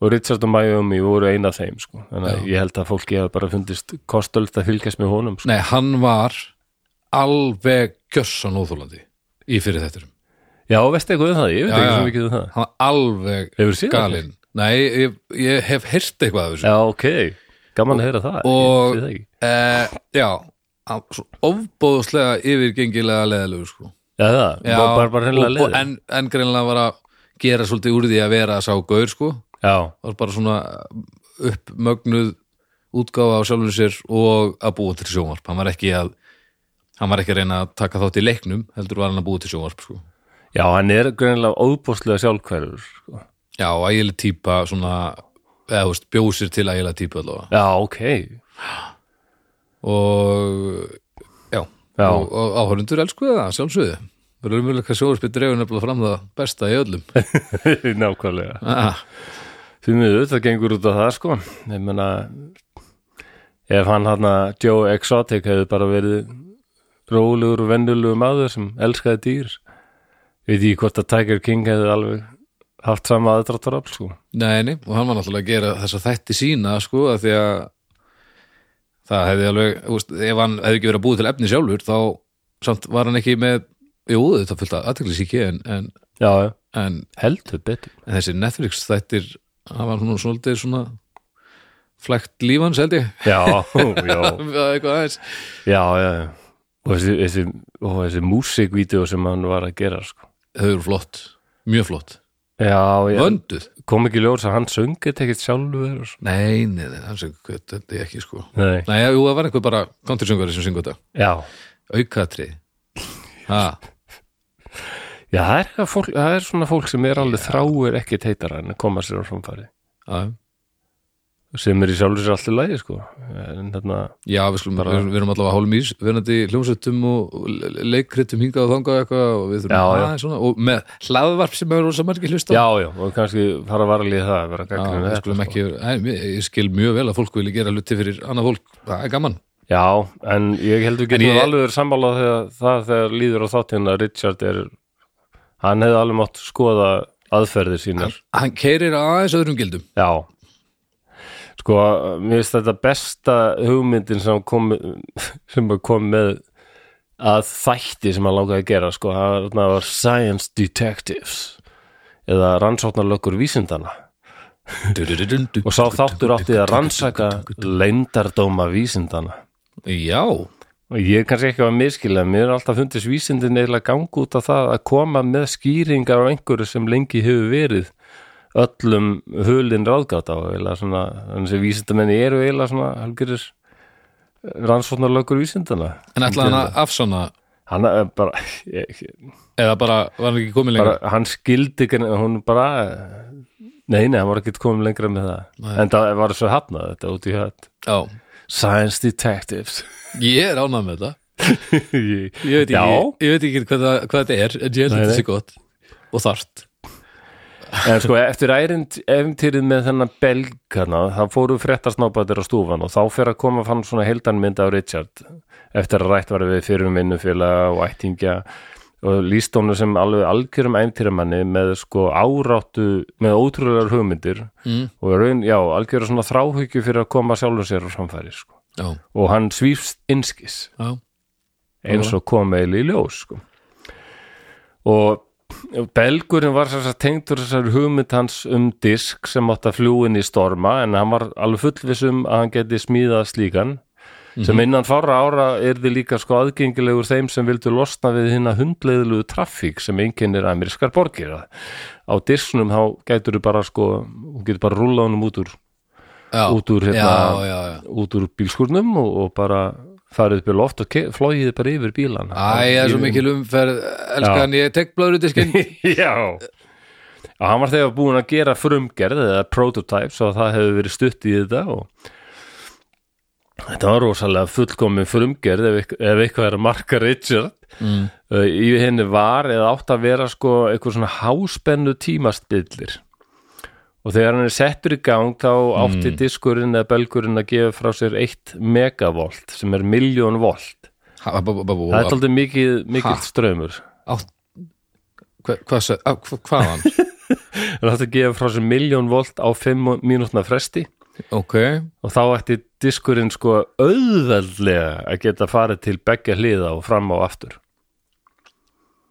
Og Richard og Miami voru eina af þeim sko. þannig að ég held að fólki hafa bara fundist kostöld að fylgjast með honum sko. nei, hann var alveg gjössan óþólandi í fyrir þetturum já, veistu eitthvað um það, ég veit Já, ekki svo mikið um það. Hann var alveg galinn. Nei, ég, ég hef heyrt eitthvað af þessu. Já, ok, gaman að heyra það Og- Ég það eh, já, ofbóðslega yfirgengilega leðalegu sko. Já, það, já, bara, bara og, og, en, en greinlega var að gera svolítið úr því að vera sá gaur sko. Já, var bara svona uppmögnuð útgáfa á sjálfum sér og að búa til sjónvarp hann var ekki að hann var ekki að reyna að taka þátt í leiknum heldur var hann að búa til sjónvarp sko. já, hann er greinilega óbúslega sjálfkværur sko. já, ægileg típa svona, eða þú veist, bjósir til ægileg típa allavega. Já, ok. Og já, Já. og, og áhörundur elsku það, sjálfsögðu. Verður umjöðlega hvað sjónvarpið dregur nefnilega fram það besta í öllum. <laughs> Nákvæmlega. Ah, Því miður, það gengur út á það sko. Ég meina Ef hann hann að Joe Exotic hefði bara verið rólegur og venjulegur maður sem elskaði dýr veit ég hvort að Tiger King hefði alveg haft sama aðdráttarafl sko. Nei, nei, og hann var náttúrulega að gera þessa þætti sína sko, að því að það hefði alveg, veist, ef hann hefði ekki verið að búið til efni sjálfur, þá samt var hann ekki með, jú, þetta fullt að aðteklisíki, en, en, já, já, en, heldur betur en þessi Netflix þættir, hann var nú svolítið svona flækt lífans, held ég já, já, <laughs> eitthvað aðeins já, já já. og þessi, þessi, þessi músikvídeó sem hann var að gera sko. þau eru flott, mjög flott já, já, vönduð, kom ekki ljós að hann söngið ekkert sjálfur nei, nei, nei, hann sem þetta er ekki sko. Nei, Nei, jú, það var einhver bara countrysöngari sem syngur þetta. Já. Aukatrið ha, Já, það er, fólk, það er svona fólk sem er alveg þráir ekki teitara en koma sér á framfæri. Ha. Sem er í sjálfur sér alltaf lægi sko. en þarna, Já, við, skulum, erum- við erum allavega hálum ís verandi hljómsveitum og leikritum hingað og þangað eitthvað og við þurfum Já, aðeins svona og með hlaðvarp sem er rosa margir hlusta á. já, já, og kannski fara að vara líða það að vera gagnrýninn við þetta, skulum sko. ekki, nei, ég skil mjög vel að fólk vilja gera hluti fyrir annað fólk, það er gaman Já, en ég held við En getum ég- alveg verið sammála þegar það þegar líður á þáttina að Richard er hann hefði alveg mátt skoða aðferðir sínar Hann keirir aðeins öðrum gildum Já Sko, mér finnst þetta besta hugmyndin sem kom, sem kom með að þætti sem hann langaði að gera sko, það var Science Detectives eða rannsóknarlökkur vísindana og sá þáttur átti að rannsaka leyndardóma vísindana Já, og ég kannski ekki að miskila mér er alltaf fundist vísindin eiginlega ganga út af það að koma með skýringar á einhverju sem lengi hefur verið öllum hulin ráðgátt á eiginlega svona, þannig að vísindamenni eru eiginlega svona halgerir rannsóknarlökur vísindana en ætla hann að afsanna hann er bara, <laughs> ég, eða bara var hann ekki komið lengra? Bara hann skildi ekki, hún bara nei, nei, hann var ekki komið lengra með það. Nei. en það var svo hafnað þetta út í hætt Já, Science Detectives. Ég er ánað með þetta. <laughs> Ég- Ég veit ekki, ég veit ekki hvað, það, hvað þetta er en ég held að þetta sé gott og þart En sko, eftir ævintýrið með þennan belgana, þá fóru fréttasnápatir á stúfan og þá fer að koma fann svona heildanmynd af Richard eftir að rætt var við fyrir vinnufélaga og ættingja og líst honum sem alveg algjörum ævintýramanni með sko áráttu, með ótrúlegar hugmyndir mm. og raun, já, algjöru svona þráhyggju fyrir að koma sjálfum sér á samfæri sko. Og hann svífst innskis já, eins og kom eil í ljós sko. og belgurinn var þess að tengdur þessar hugmynd hans um disk sem átt að fljúin í storma en hann var alveg fullvissum að hann geti smíðað slíkan. Sem innan fára ára er þið líka sko aðgengilegur þeim sem vildu losna við hérna hundleiðlugu traffík sem einkennir amerískar borgir. Á disknum þá gætur þú bara sko þú getur bara rúla honum út úr já, út úr, hérna, já, já. út úr bílskurnum og, og bara farið upp í loft og flogið bara yfir bílan Æ, það er svo mikil umferð elskan, ég tek blöðrutiskin <laughs> Já. Og hann var þegar búin að gera frumgerð eða prototypes og það hefur verið stutt í þetta og þetta var rosalega fullkomin frumgerð ef, ef eitthvað er að marka Richard. Mm. í henni var eða átt að vera sko eitthvað svona háspennu tímastillir og þegar hann er settur í gang þá átti diskurinn eða belgurinn að gefa frá sér 1 megavolt sem er miljón volt. Ha, ba- ba- ba- það er aldrei mikið, mikið ströymur Hvað sa- á, hva- hvaðan? <laughs> það átti að gefa frá sér miljón volt á 5 mínútna fresti. Ok, og þá ætti diskurinn sko auðveldlega að geta farið til beggja hliða og fram og aftur.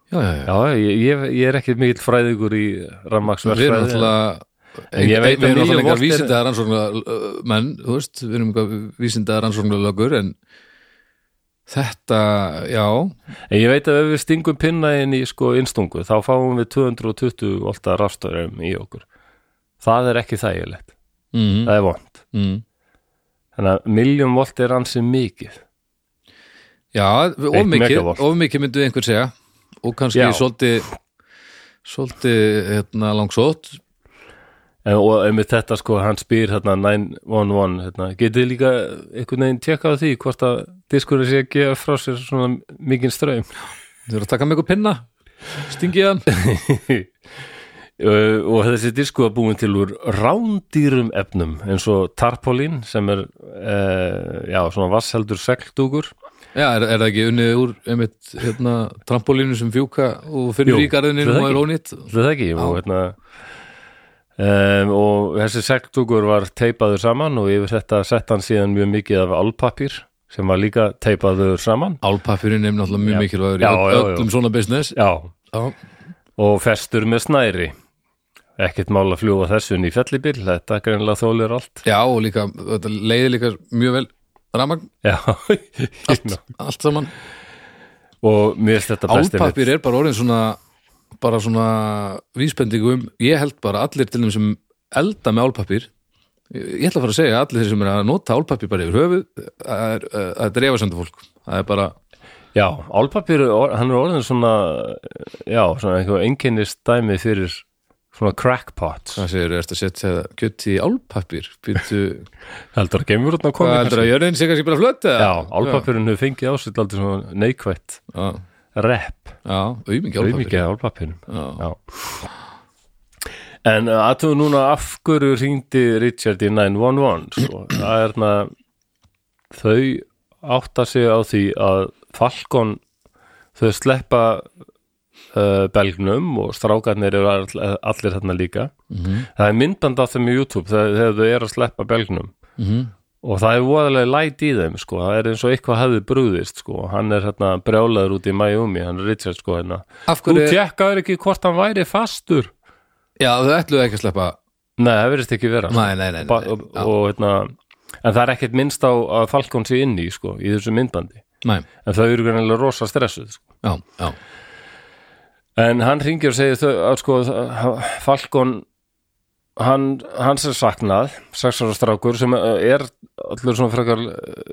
Já, já, já. Já, ég, ég, er ekki mikill fræðingur í Við erum rammaksverðfræði En ég veit að náttúrulega volt er- vísindaðar rannsóknar menn, þú veist, við erum vísindaðar rannsóknar lögur en þetta, já. En ég veit að ef við stingum pinna inn í sko innstungu þá fáum við 220 volta rafstöðum í okkur. Það er ekki þægilegt, mm, það er vond mm. þannig að miljón volt er ansi mikið. Já, of mikið of mikið myndu einhver segja. Og kannski svolítið hérna, langsótt og einmitt þetta sko, hann spyr hérna 911, hérna, getið líka einhvern veginn tjekka á því hvort að diskurinn sé að gefa frá sér svona mikinn ströym þú eru að taka með ykkur pinna. Stingið hann. <laughs> Og þessi disku var búin til úr rándýrum efnum eins og tarpolín sem er uh, já, svona vassheldur segldúkur Já, er, er það ekki unnið úr einmitt hérna, trampolínu sem fjúka og fyrir Jú, það og er ónýtt? Það ekki og, hérna, um, og þessi segldúkur var teipaður saman og yfir þetta sett hann síðan mjög mikið af álpapír sem var líka teipaður saman. Álpappirinn er náttúrulega mjög mikilvægur í Já, öll- já, öllum svona business. Já, Já, og festur með snæri. Ekkert mál að fljúa þessun í fellibill þetta greinlega þólir allt. Já og líka, þetta leiði líka mjög vel ramagn, allt, allt saman. Og mér finnst þetta besti Álpappir er bara orðin svona bara svona vísbendingu um ég held bara allir til þeim sem elda með álpappir ég ætla að fara að segja að allir þeir sem er að nota álpappir bara yfir höfuð það er, uh, það er efasendu fólk. Það er bara, Já, álpapir, hann er orðin svona já, svona einhver einkennist dæmi fyrir svona crackpots. Hvað segir, ertu að setja kjött í álpappir býttu, <laughs> heldur að gemur út hvað koma heldur að jörðin sé kannski bara flött eða? Já, álpapirinn hefur fengið á sig aldrei svona neikvætt. Já, rep, já, Já. En aðtöðu núna af hverju ringdi Richard í 911 sko. það er hérna þau átta sig á því að Falcon þau sleppa uh, belgnum og strákarnir eru all, allir þarna líka. Mhm. það er myndband af þeim í YouTube þegar, þau eru að sleppa belgnum. Mhm. Og það er voðalega læt í þeim sko. það er eins og eitthvað hefði brúðist sko. hann er hérna brjálaður út í Miami hann er Richard sko hérna. Af þú hverju, tjekkaður ekki hvort hann væri fastur. Já, þau ætluðu ekki að sleppa. Nei, það verðist ekki vera nei, nei, nei, nei, og, já, og, hérna, En það er ekkert minnst á að Falcon sé inn í, sko, í þessu myndbandi. Nei, En þau eru greinilega rosa stressuð sko. já, já. En hann ringir og segir þau, að, sko, Falcon hann, hans er saknað sex ára strákur sem er allur svona frekar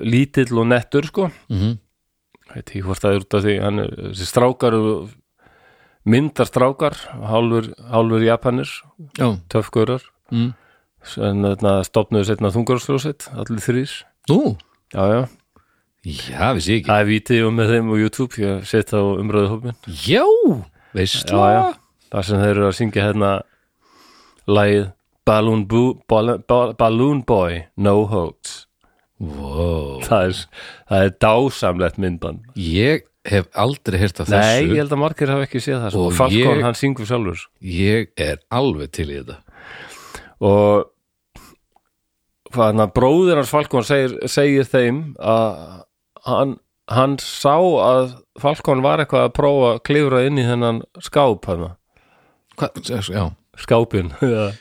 lítill og nettur sko. Mhm, veit ekki hvort það er út af því hann, er- þessi strákar myndar strákar hálfur, hálfur japanir, já, töfgurar mm. en þarna stopnuðu setna þungarsljósitt allir þrýr nú, já já, já, vissi ég ekki. Það er vídeo með þeim á YouTube ég set á umröðu hópin já, veist já já, þar sem þeir eru að syngja hérna lagið Balloon, Boo, Ball, Ball, Balloon Boy No Hoax wow. það er, það er dásamlegt myndband. Ég hef aldrei heyrt af Nei, þessu. ég held að margir hafa ekki séð það sko. Og Falcon, ég- hann syngur sjálfur. Ég er alveg til í þetta. Og bróðir hans Falcon segir, segir þeim að hann, hann sá að Falcon var eitthvað að prófa að klifra inn í þennan skáp hana, Hva, já, skápin <laughs> já,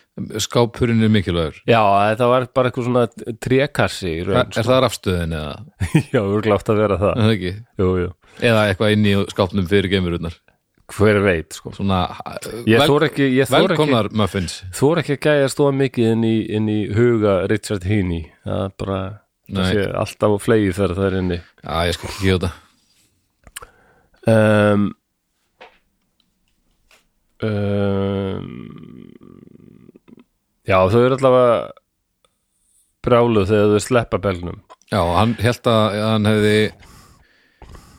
skápurinn er mikilvægur. Þetta var bara eitthvað svona trékassi í Hva, raun, er það rafstöðin eða, <laughs> já, örglátt að vera það. Er það ekki? jú, jú. eða eitthvað inn í skápnum fyrir gemururnar hver veit sko. svona ég vel, þór ekki, ég þór ekki, velkomnar muffins. Þór ekki að gæja stóða mikið inn í, inn í huga Richard Heaney. Það er bara það sé alltaf á flegi þegar það er inni. Já, ég skal ekki gefa þetta um, um, Já, þau eru allavega brjáluð þegar þau sleppa belgnum. Já, hann held að hann hefði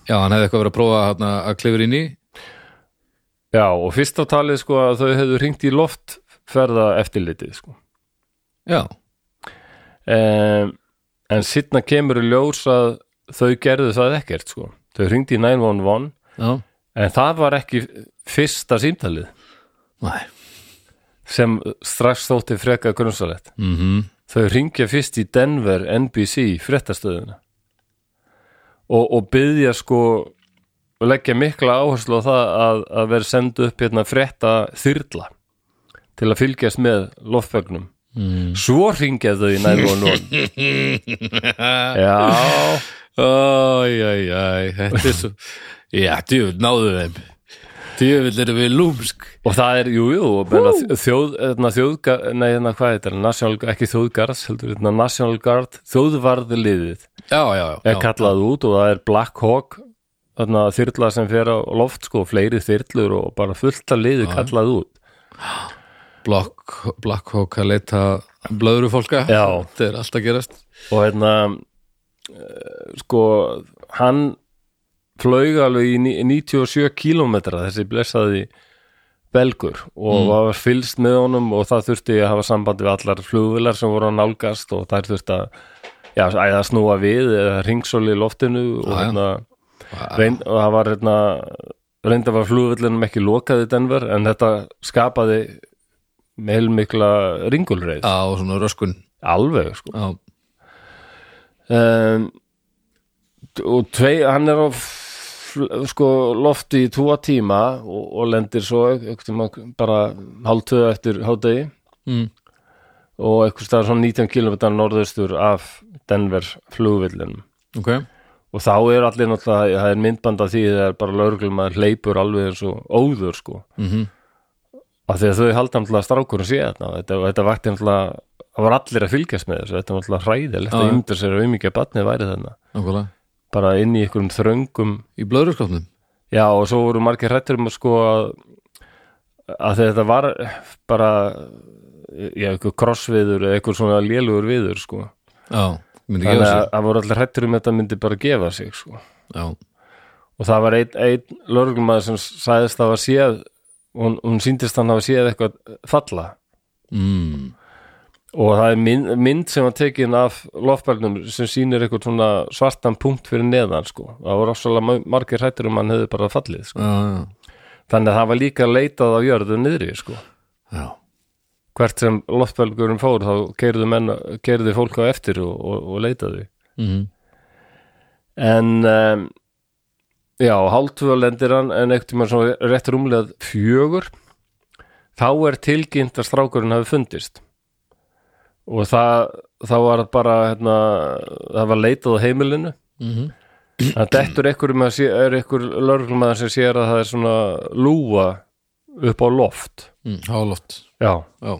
já, hann hefði eitthvað verið að prófa hérna, að klifur inn í. Já, og fyrst á talið sko að þau hefðu hringt í loftferða eftirlitið sko. Já, um, en sittna kemur í ljós að þau gerðu það ekkert sko. Þau hringt í 911 já, en það var ekki fyrsta símtalið? Næ sem strax þótti freka grunnsalett mhm, þau ringja fyrst í Denver NBC fréttastöðuna og, og byggja sko og leggja mikla áherslu á það að, að vera sendu upp hérna frétta þyrla til að fylgjast með loftvegnum mm. svo ringja þau í 911 <laughs> já. Æj, æj, æj, þetta er svo Já, djúvill, náðu þeim Djúvill erum við lúmsk og það er, jú, jú, þjóð, hérna, þjóðgar, nei, hérna, hvað heitir það? National, ekki þjóðgarð, heldur, hérna, National Guard þjóðvarðliðið Já, já, já, er já. kallað út og það er Black Hawk þarna þyrla sem fer á loft sko, fleiri þyrlur og bara fullt að liði kallað út Black, Black Hawk að leita blöðru fólka Já. Þetta er alltaf gerast og hérna uh, sko, hann flög alveg í ní- 97 kílómetra þessi blessaði belgur. Og var fylgst með honum og það þurfti að hafa sambandi við allar flugvilar sem voru að nálgast og þær þurfti að já, að snúa við eða ringsóli í loftinu og, Já, já. hérna, reynd, og það var hérna, reynd að var flugvillinum ekki lokað í Denver en þetta skapaði meilmikla ringulreið. Á svona röskun. Alveg sko. Á, um, og tvei, hann er á sko lofti í tvo tíma og, og lendir svo bara hálftöðu eftir hádegi. Mm, og einhvers staðar svona 19 km norðaustur af Denver flugvillinum ok. Og þá er allir náttúrulega, það er myndband af því það er bara lauruglum að hleypur alveg eins og óður sko. Mm af því að þau halda náttúrulega strákurinn sé þarna. Og þetta, og þetta vakti náttúrulega það var allir að fylgjast með þessu, þetta var náttúrulega hræðilegt að ymdur sér að umíkja batnið væri þarna. Nákvæmlega bara inn í einhverjum þröngum. Í blöðurskapnum já og svo voru margir hrættur um að sko að, að þetta var bara já, eitthvað krossviður eða eitthvað svona lélugur viður sko. Já, þannig að það voru allir hrættur um að þetta myndi bara gefa sig sko. Já, og það var einn ein lögreglumæður sem sagðist að hafa séð hún, hún síndist hann hafa séð eitthvað falla. Mm, og það er mynd, mynd sem var tekin af lofbælnum sem sýnir eitthvað svona svartan punkt fyrir neðan sko. það voru ofsalega margir hrættur um hann hefði bara fallið sko. já, já, þannig að það var líka leitað á jörðu niðri sko. já hvert sem loftbælgurinn fór þá keirðu, menn, keirðu fólk á eftir og, og, og leitaði mm, en um, já, hálftvöð lendir hann en ekkert tíma svona rétt rúmlega fjögur þá er tilkynnt að strákurinn hafi fundist og það þá var það bara hérna, það var leitað á heimilinu. Mm það dettur einhver með að er sem sér að það er svona lúa upp á loft. Mm, háloft já, já,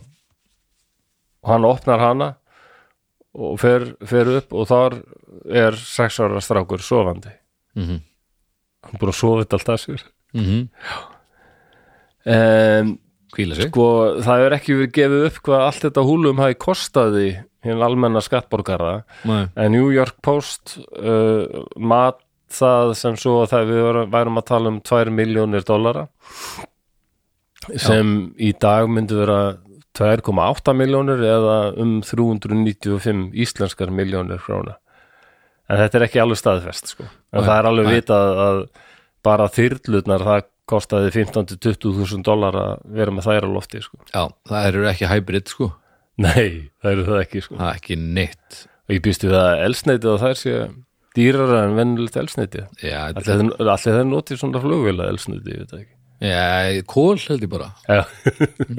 og hann opnar hana og fer, fer upp og þar er sex ára strákur sofandi. Mm hann er búin að sofa þetta allt að sér. -hmm. um, sko það er ekki verið gefið upp hvað allt þetta húlum hafi kostaði hinn almenna skattborgara. Nei. en New York Post uh, mat það sem svo að það við værum að tala um 2 miljónir dollara sem í dag myndi vera 2,8 miljónir eða um 395 íslenskar miljónir króna. En þetta er ekki alveg staðfest sko. en Nei, það er alveg vitað að bara þyrlutnar það kostaði 15-20 þúsund dólar að vera með þær á lofti sko. já, það eru ekki hybrid sko. Nei, það eru það ekki sko. það er ekki neitt. Og ég býstu það að elsneitið og þær sé dýrara en vennilegt elsneitið já, allir allir þeir notið svona flugvila elsneitið, ég veit það ekki. Já kól held ég bara. Já.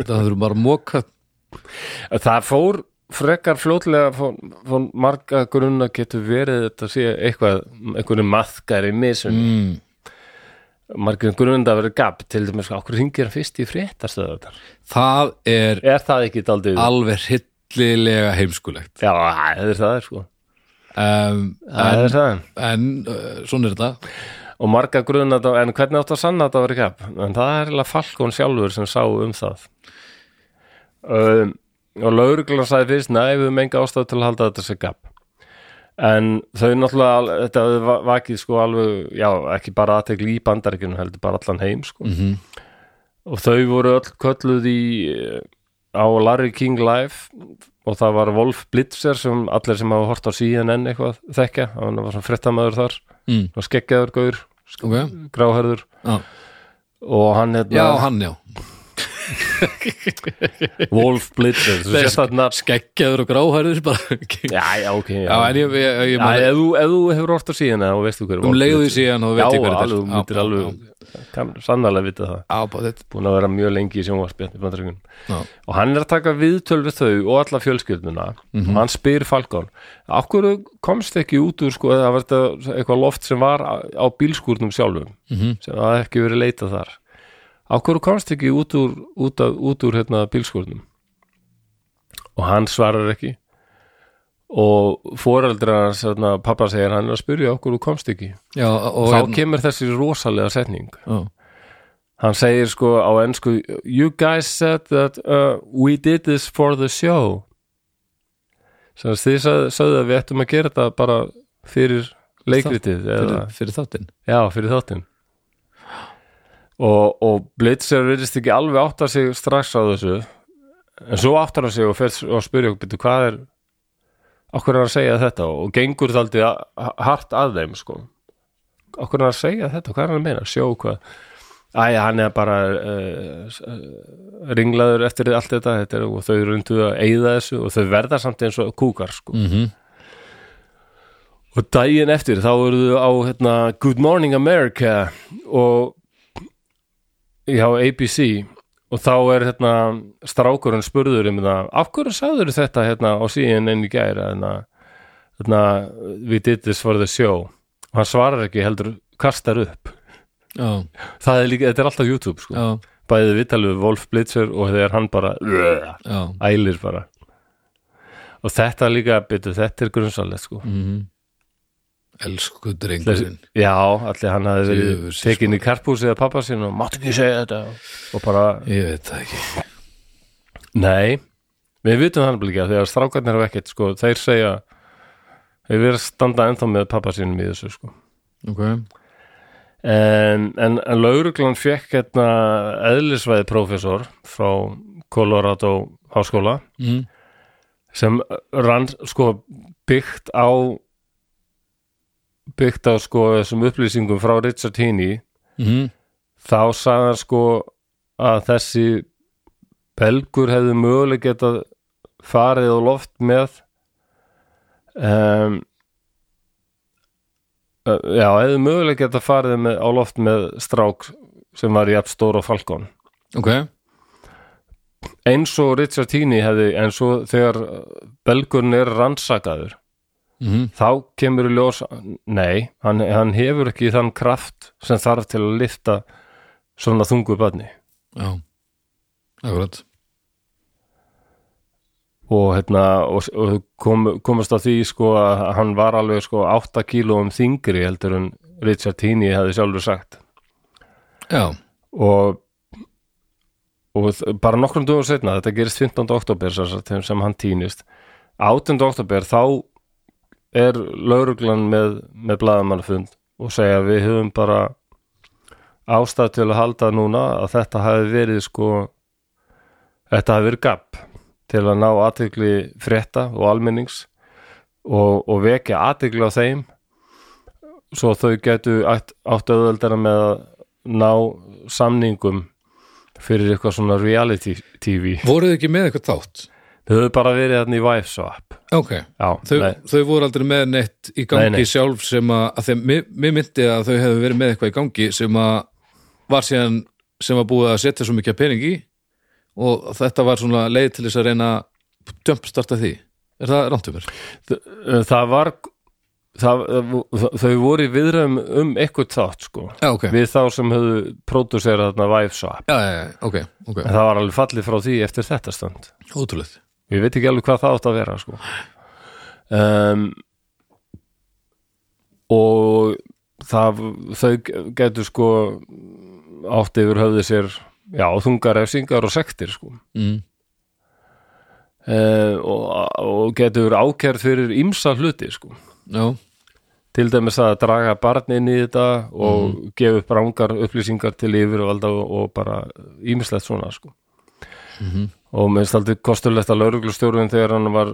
það þurfum bara að móka það fór frekar fljótlega fór, fór marga grunna getur verið þetta sé eitthvað einhverju maðkari misun mm, margir grunna að vera gap til dæmis okkur hringir hann fyrst í fréttastöðar það er er það alveg hryllilega heimskulegt. Já, það er það sko. Um, það en, er það. en uh, svona er þetta. Og marga grunna en hvernig átt að sanna þetta að vera gap? En það er eiginlega Falkon sjálfur sem sá um það. Um, og lauruglan sagði fyrst nei, við höfum enga ástæð til að halda þetta sem gap en þau náttúrulega þetta vakið sko alveg já, ekki bara aðtekli í bandaríkjunum heldur bara allan heim sko. Mm og þau voru öll kölluð í á Larry King Live og það var Wolf Blitzer sem allir sem hafa hort á CNN eitthvað þekkja, hann var svona fréttamaður þar. Mm, skeggjaður gaur, ok, gráherður já, og hann hérna já hann já <laughs> Wolf Blitzer, skeggjaður og gráhærður bara. Já, já, ok já. já, ég, ég, ég Já, ef, þú, ef þú hefur hort á síðan og veistu hver um leiðu síðan og Já, veit ég hver alveg, þú þetta er alveg sannarlega vita það, búin að vera mjög lengi í sjónvarspjarn í bandaríkun já, og hann er að taka viðtöl við þau og alla fjölskylduna. Og hann spyr af hverju komst ekki út úr sko, eitthvað loft sem var á, bílskúrnum sjálfum? Mhm, sem það ekki verið leitað þar af hverju komst ekki út úr, út af, út úr hérna, bílskúrnum? Og hann svarar ekki. Og foreldrar hérna, pappa segir hann er að spyrja af hverju komst ekki. Já, og þá hérna- kemur þessi rosalega setning. Já, hann segir sko á ennsku you guys said that uh, we did this for the show. Sem þið sagði, sagði að við ættum að gera þetta bara fyrir leikritið eða, fyrir, fyrir þáttinn. Já, fyrir þáttinn og, og Blitzer virðist ekki alveg átta sig strax á þessu. En svo áttar hann sig og fer og spyrja okkur hvað er okkur er að segja þetta? Og gengur þaldi hart að þeim sko. Okkur er að segja þetta, hvað er hann að meina? Sjó hvað? Æja, hann er bara uh, ringlaður eftir allt þetta, þetta er, og þau rundu að eyða þessu og þau verða samt eins og kúkar sko. mm og daginn eftir þá eru þau á hérna, Good Morning America og já, ABC og þá er hérna, strákurinn spurður um það, af hverju sagður þetta hérna, á síðan enn í gæra hérna, hérna, did this for the show. Og hann svarar ekki heldur kastar upp. Já, það er líka, þetta er alltaf YouTube sko. já, bæðið viðtalið við Wolf Blitzer og þegar hann bara já. ælir bara. Og þetta líka, byrju, þetta er grunnsalegt sko. mm elsku drengurinn já, allir hann hafði verið Djöfull, tekin í karpúsið að pappa sín og máttu ekki segja þetta og bara, ég veit það ekki. Nei við vitum hann líka, þegar strákarnir hafa ekkert sko, þeir segja þeir verið að standa ennþá með pappa sínum í þessu sko. ok, en, en, en lauruglan fekk hérna eðlisvæði prófessor frá Colorado háskóla mm. sem rann sko byggt á byggt á sko þessum upplýsingum frá Richard Heaney Mm. þá sagði hann sko að þessi belgur hefði möguleg getað farið á loft með um, já, hefði möguleg getað farið með, á loft með strák sem var jafn stór og falkon ok, eins og Richard Heaney hefði eins og þegar belgurinn er rannsakaður mm. þá kemur í ljós nei, hann, hann hefur ekki þann kraft sem þarf til að lifta svona þungu barni já akkurat og, hérna, og, og kom, komast að því sko að hann var alveg sko 8 kílóum þingri heldur en Richard Heaney hefði sjálfur sagt já, og, og bara nokkrum dugum setna, þetta gerist 15. oktober sem hann týnist 18. oktober þá er lauruglan með, með blaðamannafund og segja við höfum bara ástæð til að halda núna að þetta hafi verið sko þetta hafi verið gapp til að ná aðtegli frétta og almennings og, og vekja aðtegli á þeim. Svo þau getu átt auðveldara með að ná samningum fyrir eitthvað svona reality TV voruð þið ekki með eitthvað þátt þau hefur bara verið þarna í Wife Swap ok, já, þau, þau voru aldrei með neitt í gangi Nei, nei. sjálf sem að, að þeim, mér, mér myndi að þau hefðu verið með eitthvað í gangi sem að var síðan sem var búið að setja svo mikið pening í og þetta var svona leið til þess að reyna að jumpstarta því. Er það rámt um mér? þ- það var það, þau voru í viðræðum um eitthvað þátt sko. Já, ok, við þá sem höfðu pródúserað þarna Wife Swap já, já, já, ok, ok. En það var alveg fallið frá því eftir þetta stand ótrúlega ég veit ekki alveg hvað það átt að vera sko. um, og það, þau getur sko átt yfir höfði sér já, þungar efsingar og sektir sko. mm. uh, og, og getur ákærð fyrir ýmsa hluti sko. Já, til dæmis að draga barn inn í þetta og gefa upp rángar upplýsingar til yfirvalda og, og bara ýmislegt svona sko. Mhm. og minnst aldrei kostulegt að lauruglustjórun þegar hann var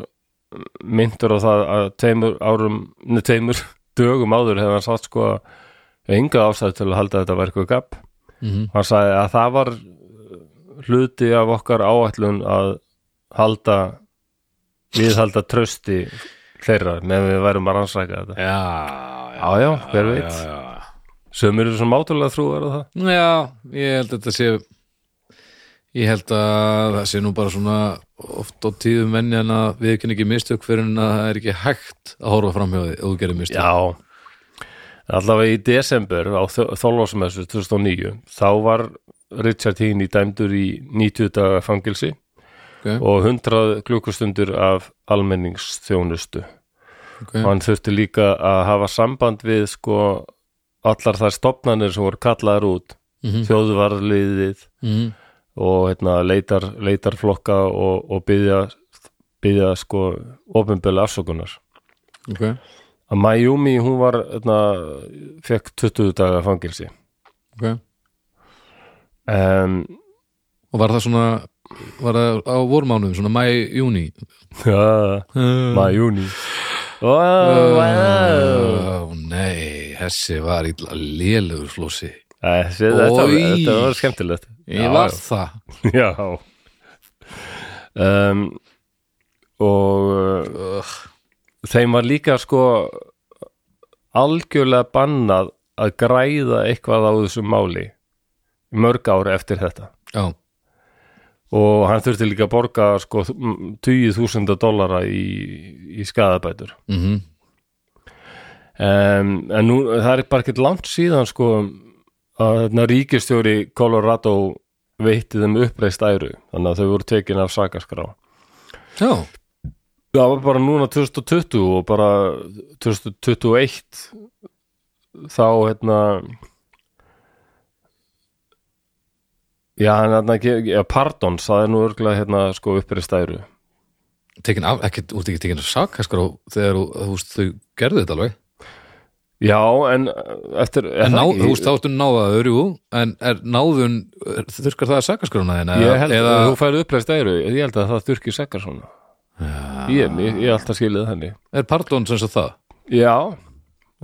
myndur á það að tveimur árum, neð tveimur <laughs> dögum áður hefði hann sagt sko að enga ástæð til að halda þetta eitthvað gap mm hann sagði að það var hluti af okkar áætlun að halda viðhalda trösti þeirra með við værum að rannsæka þetta já, Já, já, hver veit. Sumir eru svo mátulega trúar á það Já, ég held að þetta sé ég held að það sé nú bara svona oft á tíðum venni en að við kynni ekki mistök fyrir en að það er ekki hægt að horfa fram hjá því ef þú gerir mistök. Já, allavega í desember á þólásmessu 2009 þá var Richard Heaney dæmdur í 90 daga fangilsi okay, og 100 klukkustundur af almenningsþjónustu. Okay. og hann þurfti líka að hafa samband við sko allar þær stopnarnir sem voru kallaðar út mm þjóðvarliðið -hmm. Og heitna, leitar, leitarflokka og, og byggja, byggja sko ofinbjölu afsökunar. Okay. að Mayumi hún var heitna, fekk 20 daga fangilsi okay. um, og var það svona var það á vormánuðum, svona mæ, júni ja, maður júni wow, wow. Ó, nei, þessi var lélugur flósi þetta, var skemmtilegt. Ég var það. <laughs> Já. Um, Og uh, þeim var líka sko algjörlega bannað að græða eitthvað á þessu máli mörg ári eftir þetta. Já, og hann þurfti líka að borga sko 20.000 dollara í, í skadabætur mhm. Um, en nú það er bara ekkert langt síðan sko að þarna ríkistjóri Colorado veitti þeim uppreist æru þannig að þau voru tekin af sakaskrá. Já, það var bara núna 2020 og bara 2021 þá hérna já, hérna já, pardons, það er nú örgulega hérna sko uppreist æru. Tekin af, ekki, út ekki tekin af sakaskar þegar þú, þú gerðu þetta alveg já, en eftir er en ná, þú veist, þá ertu náðaður, jú. En er náðun, þurskar það sakaskaruna þína? Ég held eða, að þú færið uppreist æru? Ég held að það þurki sekar svona já, ég, ég, ég hef alltaf skilið þannig. Er pardon sem sagt það? Já.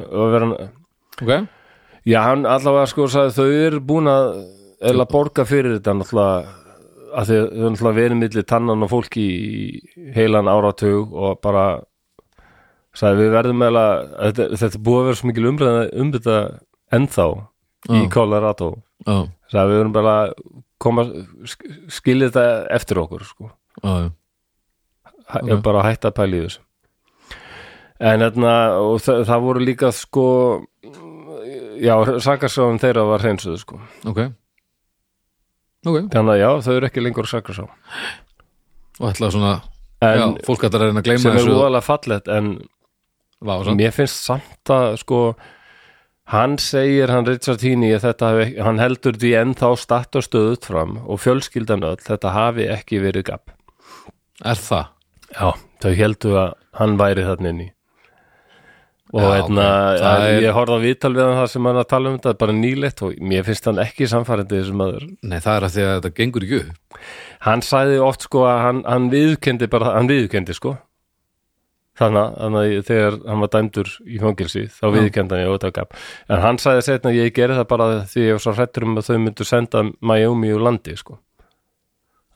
Hann ok, Já, hann allavega sko sagði þau eru búin að eða borga fyrir þetta náttúrulega að þau náttúrulega verið milli tannan og fólki í heilan áratug og bara sagði við verðum eða þetta, þetta er búið að vera svo mikil umræða um þetta ennþá í Já. Colorado. Já, sagði við verðum bara að koma sk- skilja þetta eftir okkur sko. Já, já. Hæ- Ok. bara að hætta að pæla í þessu. En þarna og það, það voru líka sko já, sakarsáðum þeirra var hreinsuð sko. Ok. Ok, þannig að já, þau eru ekki lengur sakarsá og ætla svona en já, fólk að reyna að gleyma sem er þessu úðalega fallegt en Vá, mér finnst samt að sko hann segir, hann Richard Heaney hann heldur því ennþá statt og stöðut fram og fjölskyldan öll þetta hafi ekki verið gap. Er það? já, þau heldur að hann væri þarna inn í og Já, hérna, ok. Það að er- ég horfði á viðtal við hann það sem hann að tala um þetta bara nýlegt og mér finnst hann ekki samfærandi þessu maður. Nei, það er að því að þetta gengur ekki upp. Hann sagði oft sko að hann, hann viðkendi bara, hann viðkendi sko þannig að- þegar hann var dæmdur í fangilsi þá viðkendi hann í ótakap en hann sagði setna að ég gerði það bara því ég var svo hrættur um að þau myndu senda Miami úr landi sko.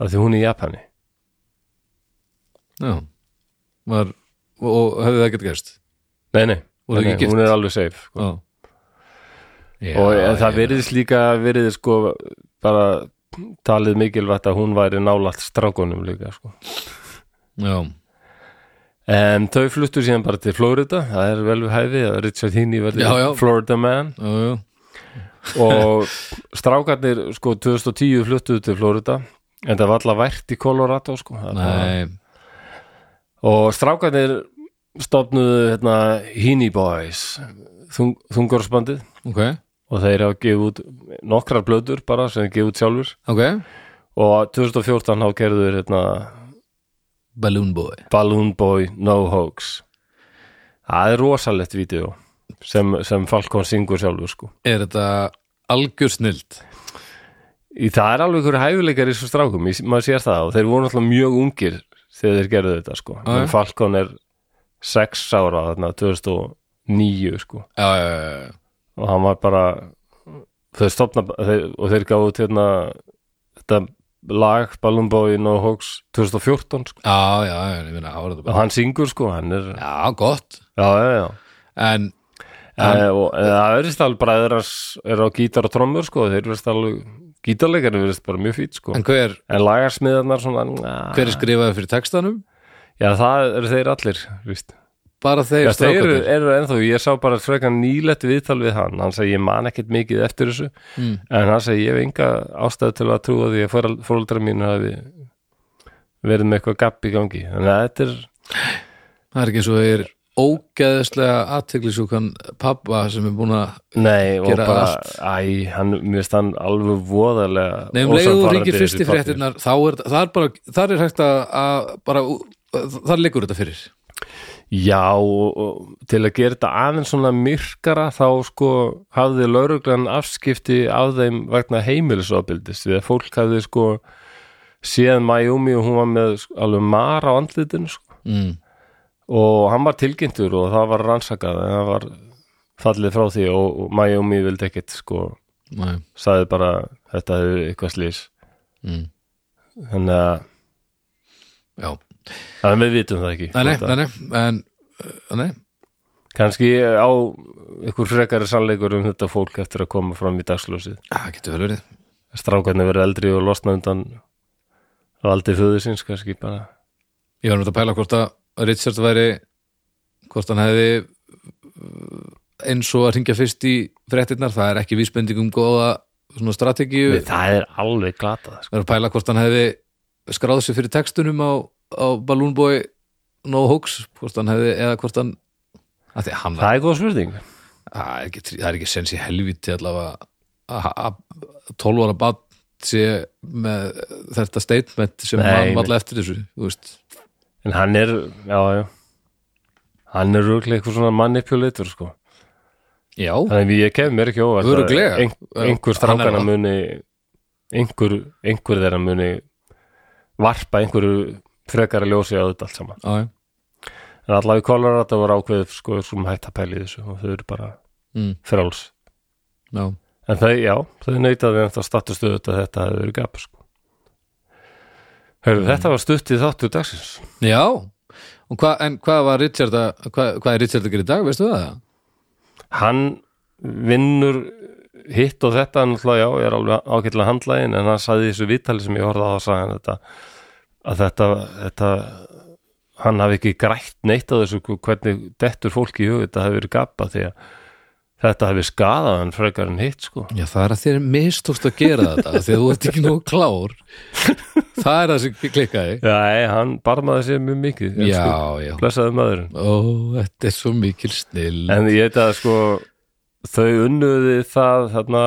Af því hún er í Japani. Já. Var, og, hefði það gett gerst? Nei nei, nei, hún er alveg safe sko. Já, og en það já. veriðist líka veriði sko bara talið mikilvægt að hún væri nálægt strákunum líka sko. Já, En þau fluttu síðan bara til Florida, það er vel við hæfi að Richard Heaney já. Florida man. Já, já. Og strákarnir sko 2010 fluttuðu til Florida. En það var alltaf vært í Colorado sko. Nei, og strákarnir stofnuðu hérna, Heaney Boys þung, þungarsbandið ok, og þeir hafa gefið út nokkrar blöður bara sem þeir gefið út sjálfur ok. Og 2014 hafa gerður hérna, Balloon Boy. Balloon Boy No Hoax. Það er rosalegt vídeo sem, sem Falcon syngur sjálfur sko. Er þetta algjör snild? í það er alveg ykkur hæfileikar í svo strákum, ég, maður sér það og þeir voru náttúrulega mjög ungir þegar þeir gerðu þetta sko, já. en Falcon er 6 ára þarna 2009 sko. Já, já, já, og hann var bara þau stopna þeir, og þeir gáðu til þetta lag Balloon Boy No Hoax 2014 sko. Já, já, já, ég ára þetta og bara hann syngur sko, hann er já, Já, gott. Já, já En, Uh, og uh, það verðist alveg bræður er á gítar og trommur sko þeir verðist alveg, gítarleikari verðist bara mjög fýt sko. En hver, en lagarsmiðarnar svona na, hver er skrifaði fyrir textanum? já það eru þeir allir víst. Bara þeir já, þeir eru, ennþá, ég sá bara frekar nýlegt viðtal við hann, hann segi ég man ekkert mikið eftir þessu, mm. en hann segi ég hef enga ástæðu til að trúa því að fóreldra mínu hafi verið með eitthvað gapp í gangi þannig að þetta er, Það er ekki eins og þeir ógeðslega aðteglisjúkan pappa sem er búin að nei og Gera bara, allt. æ, hann mér stann alveg voðalega Nei, um leiðu ríkir fyrst í pappír. fréttinnar þá er það er bara, það er hægt að, að bara, þar liggur þetta fyrir Já, og, til að gera þetta aðeins svona myrkara þá sko hafði lauruglan afskipti af þeim vegna heimilisofbildis því að fólk hafði sko séð Mayumi og hún var með sko, alveg mara á andlitinu sko mm. og hann var tilkynntur og það var rannsakað en það var fallið frá því og, og Mayumi vildi ekkit sko Nei. sagði bara þetta hefur eitthvað slís Mm. þannig að Já, þannig að við vitum það ekki. Nei, nei, nei, en uh, nei, kannski á ykkur frekari sannleikur um þetta fólk eftir að koma fram í dagsljósið. Það getur vel verið. Strákarnir verið eldri og losna undan valdi föðu síns kannski bara. Ég var náttúrulega að pæla hvort að Richard væri hvort hann hefði uh, eins og að ringja fyrst í fréttirnar, það er ekki vísbending um góða svona strategíu. Nei, það er alveg glatað sko. Það er að pæla hvort hann hefði skráð sér fyrir textunum á, á Balloon Boy No Hoax, hvort hann hefði eða hvort hann það er góð spurning. Það er ekki, ekki sens í helviti allavega að- að 12 ára bad sé með þetta statement sem hann valla eftir þessu en hann er, já, já. Hann er rúglega eitthvað svona manipulator sko. Já, þannig að ég kem mér ekki óvart að ein, einhver er strákana muni einhver, einhver þeirra muni varpa einhverju frekara ljósi á þetta allt saman já. en allavega í Colorado var ákveðið sko, svona hægt að pæla í þessu og þau eru bara Mm, fráls já. En það, já, þau neytaði ennþá statustuð að þetta hefði verið gap sko. Hörru, þetta var stutt í þáttu dagsins já. Hva, en hvað var Richard að hvað, hvað er Richard að gera í dag, veistu það? Hann vinnur hitt og þetta náttúrulega, já, ég er alveg ágætlega handlægin en hann sagði í þessu viðtali sem ég horfði á að hann þetta að þetta, þetta hann hafi ekki grætt neitt á þessu hvernig dettur fólki í hug þetta hafi verið gapa því að þetta hafi skadað hann frekar en hitt sko. Já, það er að þér mistókst að gera þetta því að þú ert ekki nóg klár. Það er það sem klikkaði. Já, ei, hann barmaði sér mjög mikið Já, sko, já. Blessaði maðurinn Ó, þetta er svo mikil snill En ég veit að sko þau unnuði það þarna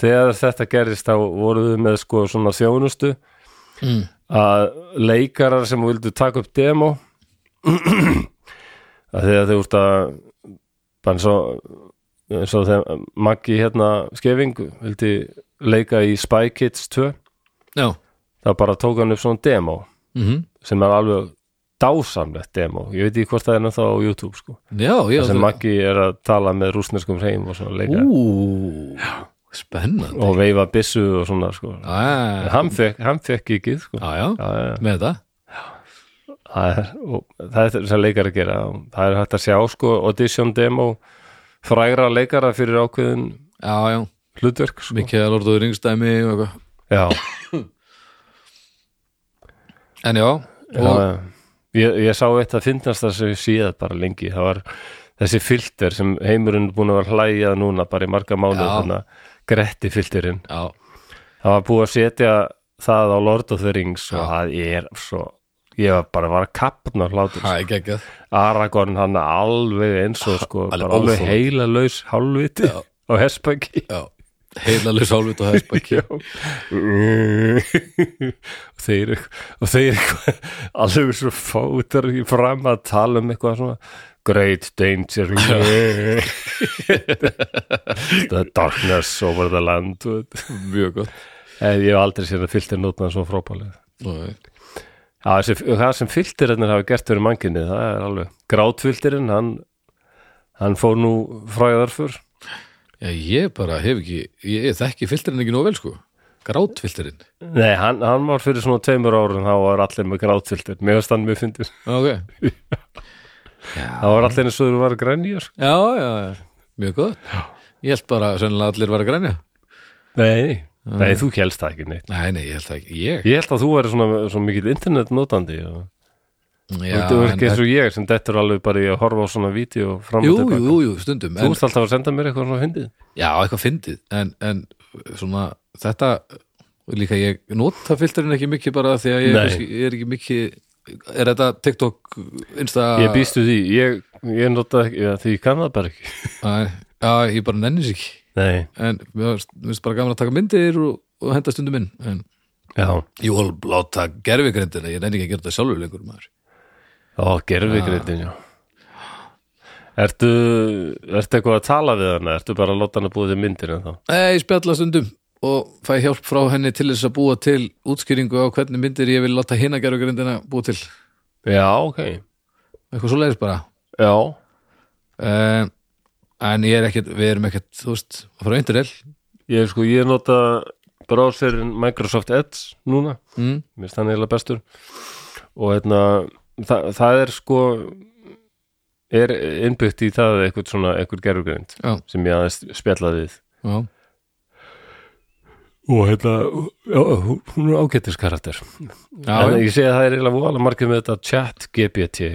þegar þetta gerist þá voruðu með sko svona þjónustu. Mm. Að leikarar sem vildu taka upp demo að þegar þau úrst að bara eins og eins og þegar Maggi hérna skefing vildi leika í Spy Kids 2 Já, þá bara tók hann upp svona demo mm sem er alveg dásamlegt demo. Ég veit ekki hvort það er náttúrulega á YouTube sko. Já, já sem Maggi er að tala með rúsneskum hreim og svona leika. Ú, spennandi. Og veifa byssu og svona sko. Já, hann fekk, hann fekk ekki sko. já, já, já, já, með þetta það er, það er sem leikar að gera. Það er hægt að sjá sko, audition demo frægra leikara fyrir ákveðin Já, já, hlutverk sko. mikið að lortuður yngstæmi og eitthvað. En já, já. Ég, ég sá eitt að finnast það sem ég síðað bara lengi. Það var þessi filter sem heimurinn búin að vera hlæjað núna bara í marga mánu þannig að gretti filterinn Já, það var búið að setja það á Lord of the Rings og það er svo ég var bara var að kapna hlátur geggjað. Aragorn hann alveg eins og sko, Alveg heila laus hálfviti Já. á hespaki Já, heilalus álfut og Já. og þeir og þeir alveg svo fótar í fram að tala um eitthvað svona great danger. <laughs> <laughs> The darkness over the land. Mjög gott. En ég hef aldrei sér að fylgtir nótna svo frábælega Nei. Já, þessi, það sem filterinn hafa gert fyrir manginni, það er alveg grátfilterinn, hann hann fór nú fræðar fyrr Já, ég bara hef ekki ég, þekki filterinn ekki nóg vel sko. Grátfilterinn. Nei, hann, hann var fyrir svona tveimur árun þá var allir með grátfilter, mér varst hann mjög fyndið Ok <laughs> það var allir eins og þú var grænýjar já, já, já. mjög gott. Ég held bara sennilega allir var að grænja Nei, nei, þú helst það ekki neitt. Nei, nei, ég held það ekki. Ég? Ég held að þú væri svona, svona mikið internetnótandi og Já, þú er en- ekki eins og ég sem dettur alveg bara í að horfa á svona vídeo fram og tilbaka jú, jú, stundum Þú en, ert alltaf að senda mér eitthvað svona fyndið. Já, eitthvað fyndið en, en svona þetta líka ég nota filterinn ekki mikið bara því að ég, ég er ekki mikið er þetta TikTok, Insta? Ég býstu því, ég, ég nota ekki, já, því ég kann það bara ekki. Já, ég bara nenni sig ekki. Nei, en mér finnst- bara gaman að taka myndir og, og henda stundum inn en já, ég vil láta gerfigrindina ég nenni ekki að gera þetta sjálfur lengur maður. Ó, gerfi greindin, já. Ertu, ertu eitthvað að tala við hana? Ertu bara að láta hana búið til myndir en þá? Nei, ég spjalla stundum og fæ hjálp frá henni til þess að búa til útskýringu á hvernig myndir ég vil láta hina gerfugrindina búa til. Já, ok. Eitthvað svo leiðis bara. Já, uh, en ég er ekkert, við erum ekkert þú veist, að fara eindir el ég sko, ég nota browserin Microsoft Edge núna. Mm. mér finnst hann eiginlega bestur. Og hérna það, það er sko er innbyggt í það eitthvað svona eitthvað gerfugreind Já, sem ég aðeins spjallaði við. Já, og hérna, hún er ágættis karakter já, en ég sé að það er eiginlega vola margir með þetta chat GPT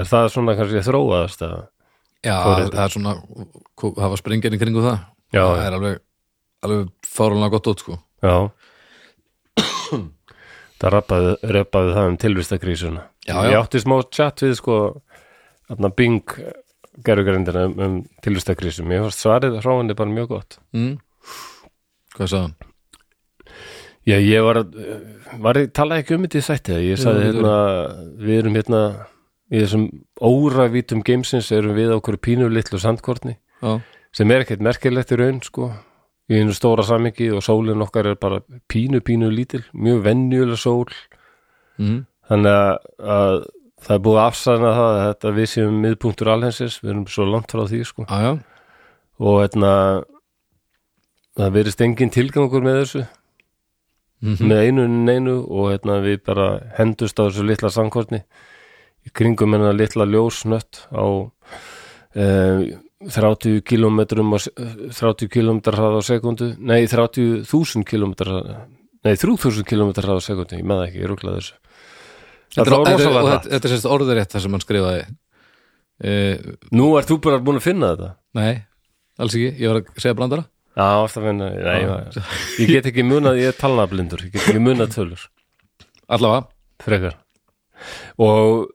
er það svona kannski þróaðast að já Forritið. það er svona það var sprengjan í kringu það. Já, það er alveg, alveg fárunlega gott út sko. Já. <coughs> Það rappaði, rappaði það um tilvistakrísuna ég átti smá chat við sko Bing gerðugrindina um, um tilvistakrísum ég fannst svarið henni bara mjög gott. Mm. Hvað sagði hann? Já, ég var var talaði ekki um þetta í þætti, ég sagði Jú, hérna, við erum hérna, í þessum óravítum gamesins erum við okkur pínu litlu sandkortni, Já, sem er ekkert merkilegt í raun, sko, í einu stóra samingi og sólin okkar er bara pínu, pínu lítil, mjög venjulega sól, mm. þannig að, að það er búið að afsæna það að þetta við séum miðpunktur alhensis, við erum svo langt frá því, sko, já, já, og hérna, það verist engin tilgangur með þessu, mm með einu neinu og hérna, við bara hendust á þessu litla sangkortni í kringum hennar litla ljósnött á eh, 30 kilometrum á, se- 30 kilometrar hraða á sekundu nei 30.000 kilometrar nei 3000 kilometrar hraða á sekundu ég með ekki, ég rúklaði þessu. Þetta er, rosalega og þetta, þetta er sérst orðurétt það sem hann skrifaði. Uh, nú ert þú bara búin að finna þetta? Nei, alls ekki, ég var að segja brandara já, finna, nei, ég, ég get ekki munað ég er talnablindur, ég get ekki munað tölur. Allavega, frekar. Og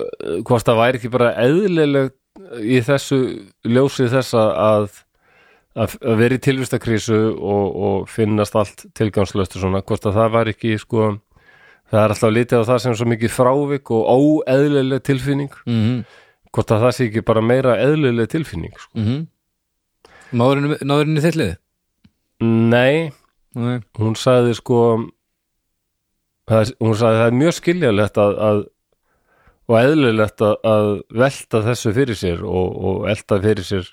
uh, hvort það væri ekki bara eðlileg í þessu ljósið þessa að að að vera í tilvistakrísu og, og finnast allt tilgangslöst og svona, hvort að það var ekki sko, það er alltaf litið á það sem svo mikið frávik og óeðlileg tilfinning, mm hvort að það sé ekki bara meira eðlileg tilfinning sko. -hmm. Náðurinn náðurinn í þittliði? Nei, Nei, hún sagði sko hún sagði það er mjög skiljalegt að, að og eðlilegt að, að velta þessu fyrir sér og, og elta fyrir sér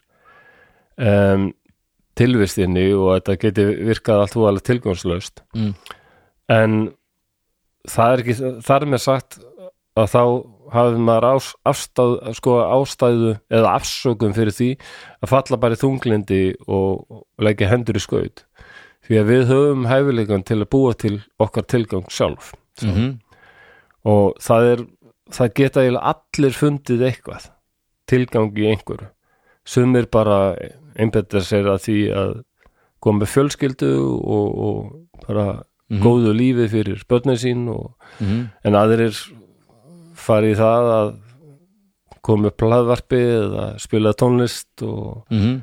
um, tilvistinni og þetta geti virkað allt þú alveg tilgangslaust mm. en það er ekki þar með sagt að þá hafi maður ás, afstæð, sko, ástæðu eða afsökum fyrir því að falla bara í þunglindi og, leggja hendur í skaut því að við höfum hæfileikan til að búa til okkar tilgang sjálf Mm -hmm. og það er það geta eiginlega allir fundið eitthvað tilgang í einhverju sumir bara einbettir sér að því að koma með fjölskyldu og, og bara Mhm. góðu lífi fyrir börnin sín og, Mm -hmm. en aðrir fari í það að koma upp hlaðvarpi eða spila tónlist og, Mm -hmm.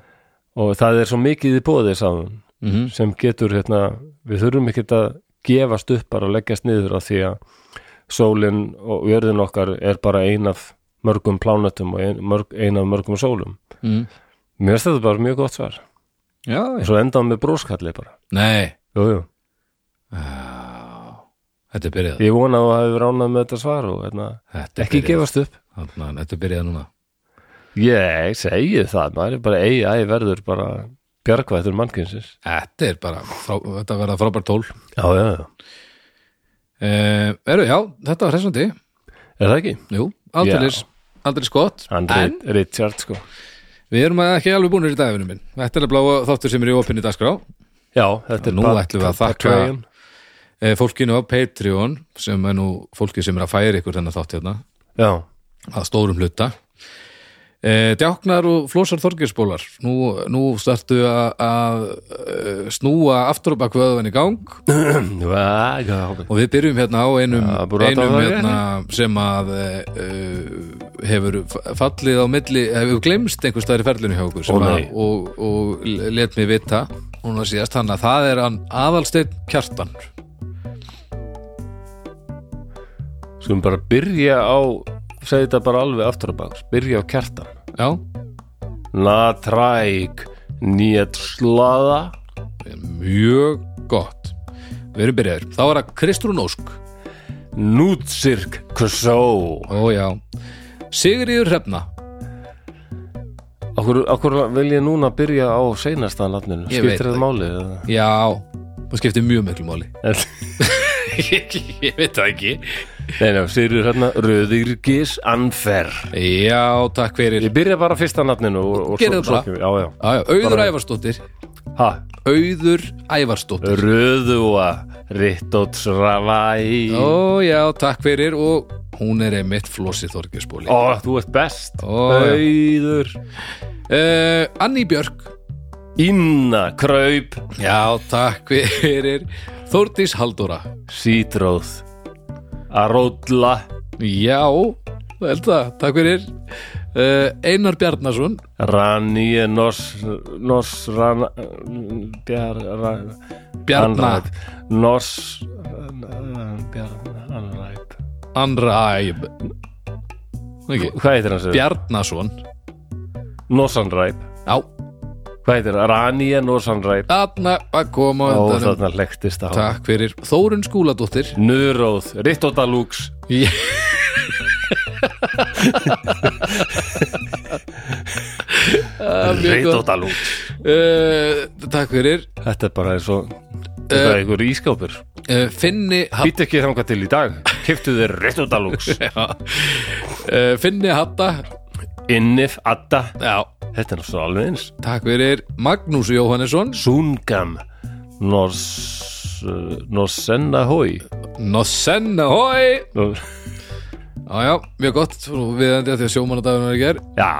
og það er svo mikið í bóði saman Mm -hmm. sem getur hérna, við þurfum ekkert að gefast upp bara að leggjast niður af því að sólin og jörðin okkar er bara ein af mörgum plánetum og ein, mörg, ein af mörgum sólum Mm. mér finnst þetta bara mjög gott svar Já, og svo endaðum með bróskalli bara Nei, jú, jú. Þetta er byrjað. Ég vona að þú hefur ránað með þetta svar og hérna, Þetta ekki byrjað. gefast upp. Þarna, Þetta er byrjað núna. Ég segi það, maður er bara ei, ei verður bara bjargvættur mannkynsins Þetta er bara, frá, þetta verða frábært tól. Já, já, já, uh, Eru, já, þetta var hressandi. Er það ekki? Jú, hann En en... Richard sko. við erum ekki alveg búinir í daginu minn. Þetta er að bláa þáttur sem er í opinni dagskrá. Já, þetta er Nú ætlum við að þakka- eh, Fólkinu á Patreon sem er nú fólki sem er að færa ykkur þennan þátt hérna. Já, að stórum hluta. E, Djáknar og Flósar Þorgirsbólar nú, nú startu að- að eh, snúa aftur og bak vöðvan í gang. <clears throat> Og við byrjum hérna á einum, Ja, einum hérna, sem að uh, hefur fallið á milli, hefur glemst einhvers staðar í ferlinu hjá okkur Ó, að, og, og let mig vita núna síðast. Hann að það er hann aðalsteinn Kjartan Skulum bara byrja á segi þetta bara alveg aftur á bak. Byrja á kjartan. Já, Natræk Njetslaða mjög gott. Við erum byrjaðir, þá er það Kristrún Ósk. Nútsirk Ksó Ó já. Sigriður Hrefna. Akkur, akkur vil ég núna byrja á seinasta nafninu. Ég veit Skiptir það. það máli? eða? Já, það skiptir mjög miklu máli. En- <laughs> <laughs> Ég veit það ekki Nei, nei, Sigurður hérna Röðirgis Anfer Já, takk fyrir. Ég byrja bara fyrsta nafninu og, og Gerðu svo, svo, Já, já. Já, já, Auður Bara- Ævarsdóttir. Ha, Auður Ævarsdóttir. Röðua Rittótsravæ. Ó já, takk fyrir og hún er einmitt Flossi Þorgesbóli Ó, þú ert best. Ó. Auður. Uh, Anný Björk. Inna Kraup. Já, takk fyrir. Þórdís Halldóra. Sítróð Aródla Já, vel það, takk fyrir. Uh, Einar Bjarnason. Rani Nos Nos Ran Bjar ran, Bjarna. Nos Bjarna Anræp Anræb. Ekki, Hvað heitir hans? Bjarnason. Nosanræp Já, Hvað heitir það? Rani Nosanræp þarna að koma á Ó, undanum. þarna lektist á Takk fyrir. Þórun Skúladóttir. Nuróð, Rittodalúks Já. Ah, mjög gott. Rittodalúks uh, Takk fyrir. Þetta er bara eins og Þetta er einhver ískápur uh, Finni Hatt Býtt ekki þangað til í dag. Kiftu þér Rittodalúks <laughs> uh, Finni Hatta Innif, Adda. Já, Þetta er náttúrulega alveg eins. Takk fyrir. Magnús Jóhannesson. Sungam Nos uh, Nosenna Hói Nosenna hoi <laughs> Já, já, mjög gott. Og við endi að því að sjómanadagur er ger Já.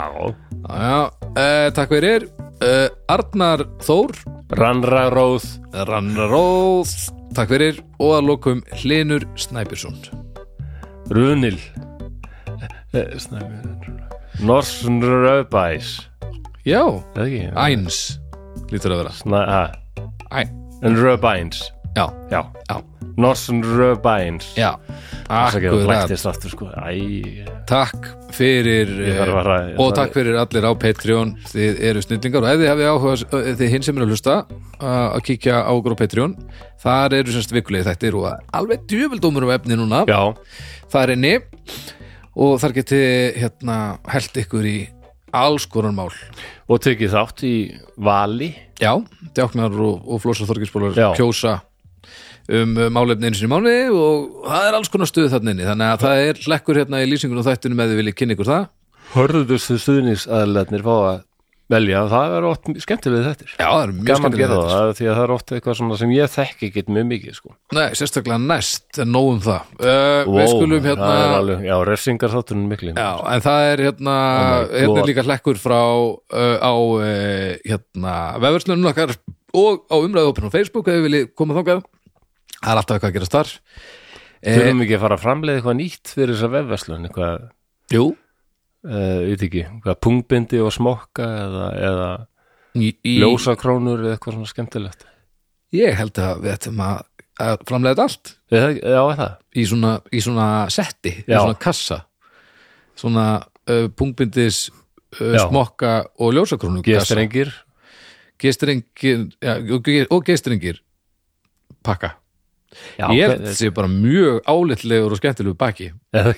Já, já, uh, takk fyrir. Uh, Arnar Þór. Rannraróð. Rannaróð Takk fyrir. Og að lokum Hlinur Snæbjörnsson. Runil Norsnröbæs Já? Æns Lítur að vera. Röbæns já, Já. Já, Norsnröbæns já. Sko. Takk fyrir að og takk fyrir allir á Patreon. Þið eru snillingar og ef þið hafið áhuga eh, þið hinn sem eru að hlusta að kíkja á okkur á Patreon þar eru semst vikulegi þættir og alveg djöfuldómur um efni núna. Já. Það er inni og þar geti hérna held ykkur í alls konar mál. Og tekið þátt í Vali. Já, djáknar og, og flósa þorgisbólar Já. kjósa um uh, málefni einu sinni í mánuði og það er alls konar stuð þarna inni. Þannig að það er hlekkur hérna í lýsingunum og þættunum ef þið viljið kynna ykkur það. Hörðustu stuðningsaðlarnir fá að velja Það er oft skemmtilega þetta já, það er mjög Gaman skemmtilega þetta. það, því að það er oft eitthvað sem ég þekki ekki mjög mikið sko. Nei, sérstaklega næst en nóg um það. Uh, Við skulum hérna alveg, Já, refsingar þáttunum mikli Já, en það er hérna Oh hérna er líka hlekkur frá uh, á uh, hérna vefverslunum okkar og á umræðu á Facebook ef við viljið koma þangað. Það er alltaf eitthvað að gerast þar. Eh, Þurfum ekki að fara að framleiða eitthvað nýtt fyrir þessa vefverslun eitthvað, Jú, uh, veit ekki, pungbindi og smokka eða, eða í, í, ljósakrónur eða eitthvað svona skemmtilegt? Ég held að við ættum að, að framlega allt. Eða, Já, í svona, í svona setti, í Já. svona kassa. Svona uh, punktbindis uh, smokka og ljósakrónu Gestrengir. Gestrengir ja, og ge- og gestrengir pakka. Já, ég held hvað- þetta sé bara mjög álitlegur og skemmtilegu baki. Eða,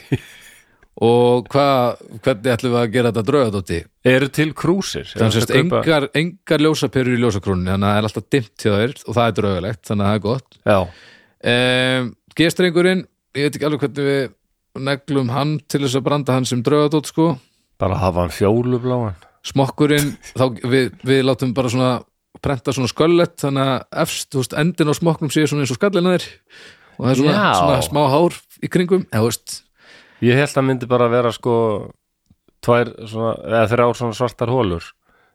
og hvað, hvernig ætlum við að gera þetta draugadótti Eru til krúsir? Að engar, engar ljósaperur í ljósakrónu þannig að það er alltaf dimmt hjá þér og það er draugalegt, þannig að það er gott. Um, gestrengurinn ég veit ekki alveg hvernig við neglum hann til þess að branda hann sem draugadótt sko. Bara hafa hann fjólubláan smokkurinn, <laughs> þá við, við látum bara svona prenta svona sköllett þannig að efst, veist, endin á smokknum sé svona eins og skallina þér. Og það er svona, svona smá hár í kringum eða, þú veist, Ég held að myndi bara vera sko tvær svona, eða þrjár svona svartar hólur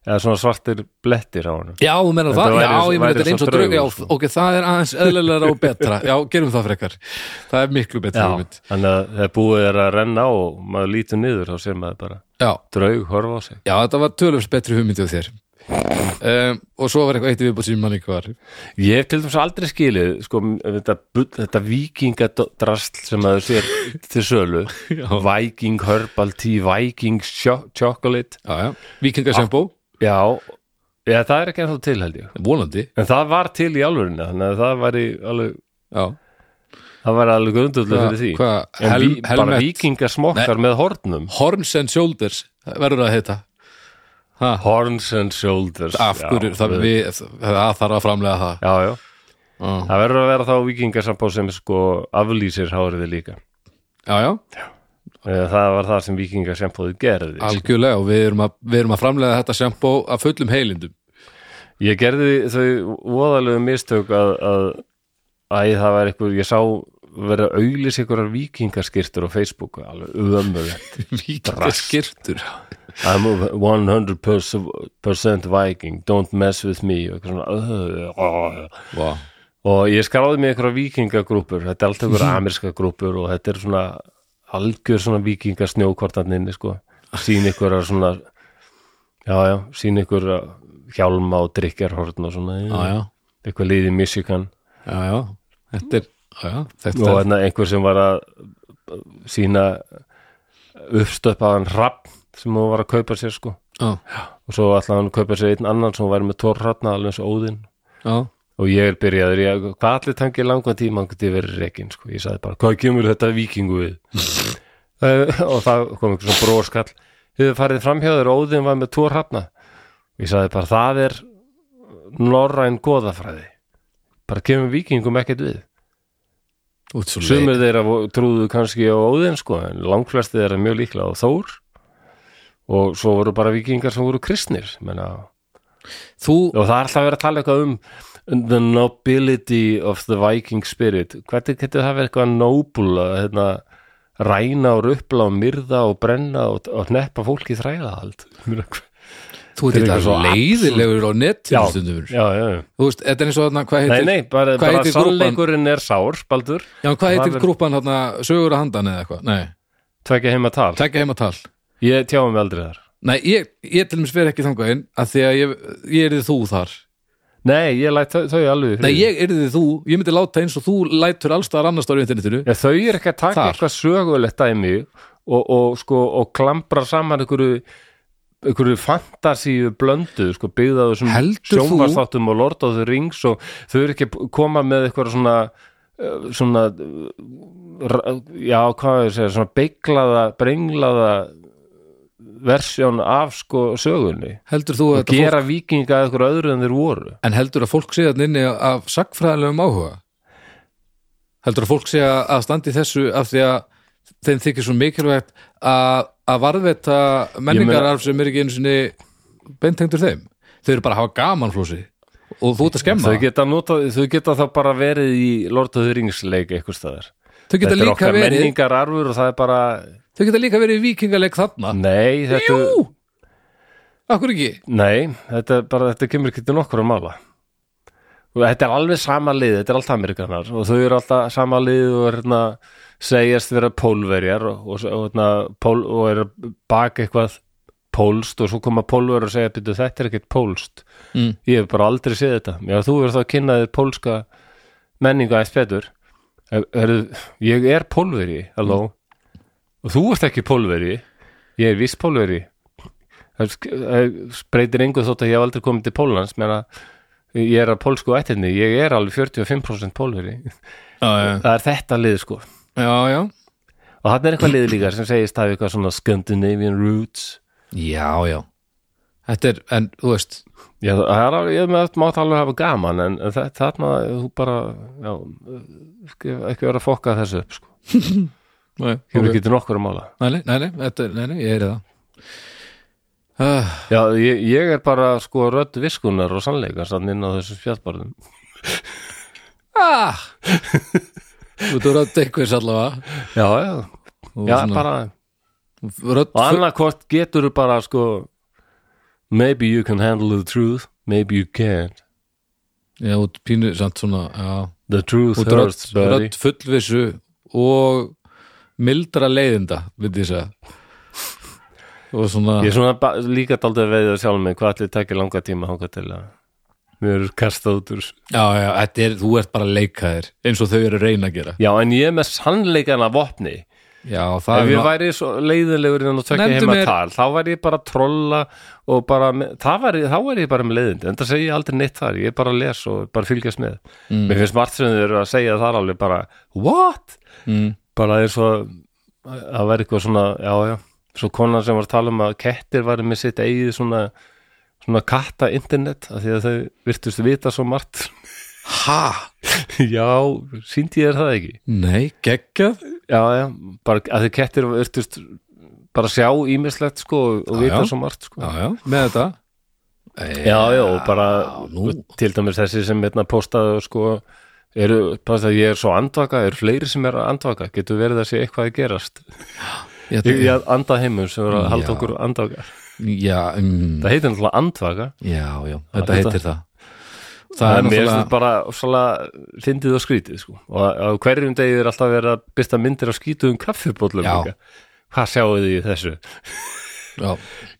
eða svona svartir blettir á hann já, þú Þetta það, væri- já, ég meina þetta er eins og svo draug já, draugur, sko. ok, það er aðeins eðlilega og betra, <laughs> já, gerum það frekar. Það er miklu betra Já, hugmynd. þannig að þegar búið er að renna á og maður lítur niður þá sér maður bara já, draug horfa á sig. Já, þetta var tölvöms betri hugmyndi á þér um, og svo var eitthvað eitt viðbútt sem manni hvað var Ég hef til dæmis aldrei skilið sko, þetta, þetta vikingadrasl sem að þau sér til sölu. <laughs> Viking Herbal Tea Viking cho Chocolate. Já, já. vikingasjambó, Já, já, það er ekki ennþá til held ég. Vonandi. En það var til í álfurinu þannig að það var í alveg já, það var alveg grundulega fyrir því. hvað, En ví, bara vikingasmokkar með hornum. Horns and Shoulders verður að heita ha, Horns and Shoulders af hverju, það, við- við, það þarf að framlega það. Já, já, já, það verður að vera þá vikingasambó sem sko aflýsir háriði líka. Já, já, Það var það sem vikingasambóði gerði algjörlega og við erum að, við erum að framlega þetta sjambó af fullum heilindum. Ég gerði þau voðalegu mistök að, að, að það var eitthvað, ég sá vera auglýs einhverjar vikingaskirtur á Facebook alveg ömulegt <laughs> vikingaskirtur I'm 100% Viking. Don't mess with me. Og, svona, wow. og ég skráði mig einhverjar vikingagrúpur þetta er allt einhverjar <laughs> amerska grúpur og þetta er svona algjör svona vikingasnjókortarninni sko, sín einhverjar svona já já, sín einhverjar hjálma og drikjarhorn og svona. Já, já, eitthvað liði Michigan. Já, já. Þetta er, já, og þetta er hérna einhver sem var að sína uppstöpaðan rapp sem hún var að kaupa sér sko. Já, og svo ætlaði hann að kaupa sér einn annan sem væri með tór hratna alveg eins og óðinn. Já, og ég er byrjaður, ég, hvað allir tangið langan tíma hann geti verið reikin sko, ég sagði bara hvað kemur þetta vikingu við? <laughs> Eh, og það kom einhver svona bróskall hefur farið framhjáður og óðinn var með tór hratna ég sagði bara það er norræn goðafræði. Bara kemur vikingum ekkert við. Út svo leik Sumir þeirra trúðu kannski á Óðinn sko, en langflesti þeirra mjög líklega á Þór og svo voru bara vikingar sem voru kristnir menna, þú, og það er alltaf verið að tala eitthvað um the nobility of the viking spirit. Hvernig getur það verið eitthvað noble að hérna, ræna og rupla og myrða og brenna og, og neppa fólki í þræðahald <laughs> þú er ert eitthvað leiðilegur á já, netinu stundum. já, já, já. þú veist, þetta er eins og þarna, hvað Nei, heitir nei, bara, hvað bara grúppan? sálleikurinn er sár, Baldur. Já, hvað heitir grúpan þarna, sögur að handan eða eitthvað, nei, tvekja heima tal, tekja heima tal ég tjáum mig aldrei þar. Nei, ég, ég til dæmis fer ekki þangað inn að því að ég, ég erði þú þar. Nei, ég læt þau, alveg nei, ég erði þú, ég myndi láta eins og þú lætur allstaðar annars á internetinu. Já, þau er ekki að taka Þar. eitthvað sögulegt dæmi og, og, sko, og klambra saman einhverju, einhverju fantasíu blöndu sko, byggða þessum Heldur þú- sjónvarsþáttum og Lord of the Rings og þau eru ekki að koma með eitthvað svona uh, svona uh, ra- já, hvað að segja, svona beiglaða, brenglaða versjón af sko sögunni. Heldur þú að og þetta gera vikinga að eitthvað öðru en þeir voru? Fólk, en heldur að fólk sé að inni af sagfræðilegum áhuga? Heldur að fólk sé að að standi þessu af því að þeim þykir svo mikilvægt að, að varðveita menningararf sem er ekki einu sinni beintengdur þeim? Þau eru bara að hafa gaman flósi og þú ert að skemma þau geta, nota, þau geta þá bara verið í Lord of the Rings leik eitthvað staðar. Þetta er líka okkar verið menningararfur og það er bara þau geta líka verið í vikingaleik þarna. Nei, þetta, jú, akkur ekki? Nei þetta, bara, þetta kemur ekki til nokkur að mála. Og þetta er alveg sama lið þetta er allt amerikanar og þau eru alltaf sama lið og er hérna segjast vera pólverjar og, og, og, hérna, pól, og er að baka eitthvað pólst og svo koma pólverjar og segja byrju þetta er ekkert pólst mm. ég hef bara aldrei séð þetta. Já þú verður þá að kynna þér pólska menninga aðeins betur. Ég er pólveri halló og þú ert ekki pólveri. Ég er viss pólveri. Það breytir engu þótt að ég hef aldrei komið til Póllands. Menn að ég er að pólsku ættinni. Ég er alveg 45% pólveri. Já, það er þetta lið sko. Já, já. Og hann er eitthvað lið líka sem segist hafi eitthvað svona Scandinavian roots. Já, já. Þetta er, en þú veist. Já, það er alveg, ég með þetta mátt alveg hafa gaman en en þa- þarna, þú bara já, ekki vera að fokka þessu upp, sko. <laughs> ok. ekki til nokkur að mála. nei, nei, nei, þetta, nei, nei, ég er það uh, Já, ég, ég er bara, sko, rödd viskunar og sannleika sann inn á þessum spjallbarðum. ah þú rödd einhvers allavega Já, já, Og já, svona bara, rödd og annarkvort getur þú bara, sko, maybe you can handle the truth, maybe you can't. já, út pínu, samt svona já, The truth hurts, buddy. rödd fullvissu og mildra leiðinda því að og svona Ég er svona líka daldið að sjálf mig hvað allir tekja langa tíma hanga til að mér er kastað út úr já, já, er, þú ert bara að leika þér eins og þau eru að reyna að gera. Já, en ég er með sannleikana vopni. Já, það Ef ég nú- væri leiðilegur og tvekja Nefndu heima mér- tal þá væri ég bara að trolla og bara, væri, þá væri ég bara með leiðindi. En það segi ég aldrei neitt þar, ég er bara að lesa og bara fylgjast með. Mm. Mér finnst margt sem þau eru að segja þar alveg bara What? mm, Bara eins og það væri eitthvað svona, já, já svo konan sem var að tala um að kettir væri með sitt eigið svona svona katta internet af því að þau virtust vita svo margt. Ha, <laughs> Já, síndi ég er það ekki? Nei, geggjað. Já, já, bara að því kettir virtust bara sjá ímislegt sko og Já, vita já. svo margt sko. Já, já, með þetta. Já, já, og bara nú. til dæmis þessi sem hérna postaðu sko eru, bara það ég er svo andvaka eru fleiri sem er að andvaka, getur verið að sé eitthvað að gerast? Ég, ég, ég anda heimum sem er að halda Já. okkur andvaka? Já, um, það heitir náttúrulega andvaka. Já, já, þetta heitir það. Það er mér þetta bara svona fyndið og skrítið sko. Og á hverjum degi er alltaf verið að byrsta myndir af skítuðum kaffibóllum Já. líka. hvað sjáu þið í þessu já,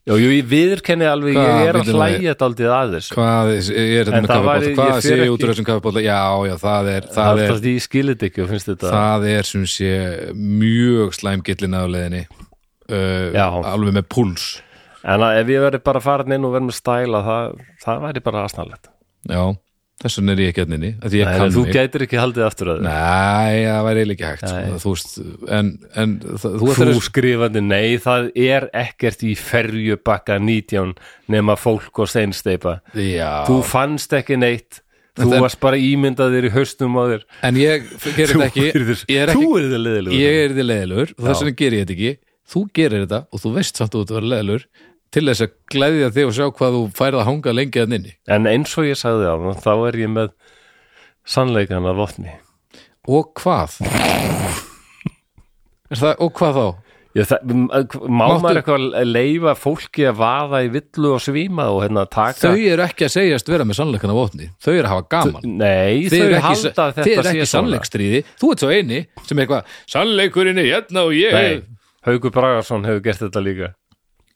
Jú, jú, ég viðurkenni alveg, Hvað, ég er að bíddu nú, hlæja daldið að þessu. Hvað er þetta með það ég hvað sé ég út úr þessum kaffibólla? Já, já, það er það það er því ég skilit ekki og finnst þetta það er sem sé mjög slæm gillin á leiðinni uh, Já. alveg með púls. En að ef ég verið bara farin inn og verið með stæla það, það væri bara aðsnarlegt já, þess vegna er ég ekki hérna ég Nei, kann Þú mig. gætir ekki haldið aftur að þið Nei, það væri eiginlega ekki hægt Nei. sko, þú veist, en, en það, þú Þú skrifandi, nei, það er ekkert í ferju bakka 19 nema fólk og steinsteipa Já, Þú fannst ekki neitt Þú það- varst bara ímyndað þér í haustum á þér. En ég gerir þetta ekki. ég er þið er leðilur þess vegna gerir ég þetta ekki. Þú gerir þetta og þú veist samt að þú ert að vera leðilur til þess að glæðja þig og sjá hvað þú færð að hanga lengi að inni. En eins og ég sagði á þá er ég með sannleikan af vopni. Og hvað? Það, og hvað þá? Ég, það, má Máttu- maður eitthvað að leifa fólki að vaða í villu og svíma og hérna taka þau eru ekki að segjast vera með sannleikan af vopni. Þau eru að hafa gaman. Nei, Þið þau eru halda að þið þetta eru ekki sannleikstríði þú ert svo eini sem er eitthvað sannleikurinn er hérna og ég Nei, Haukur Bragarsson hefur gert þetta líka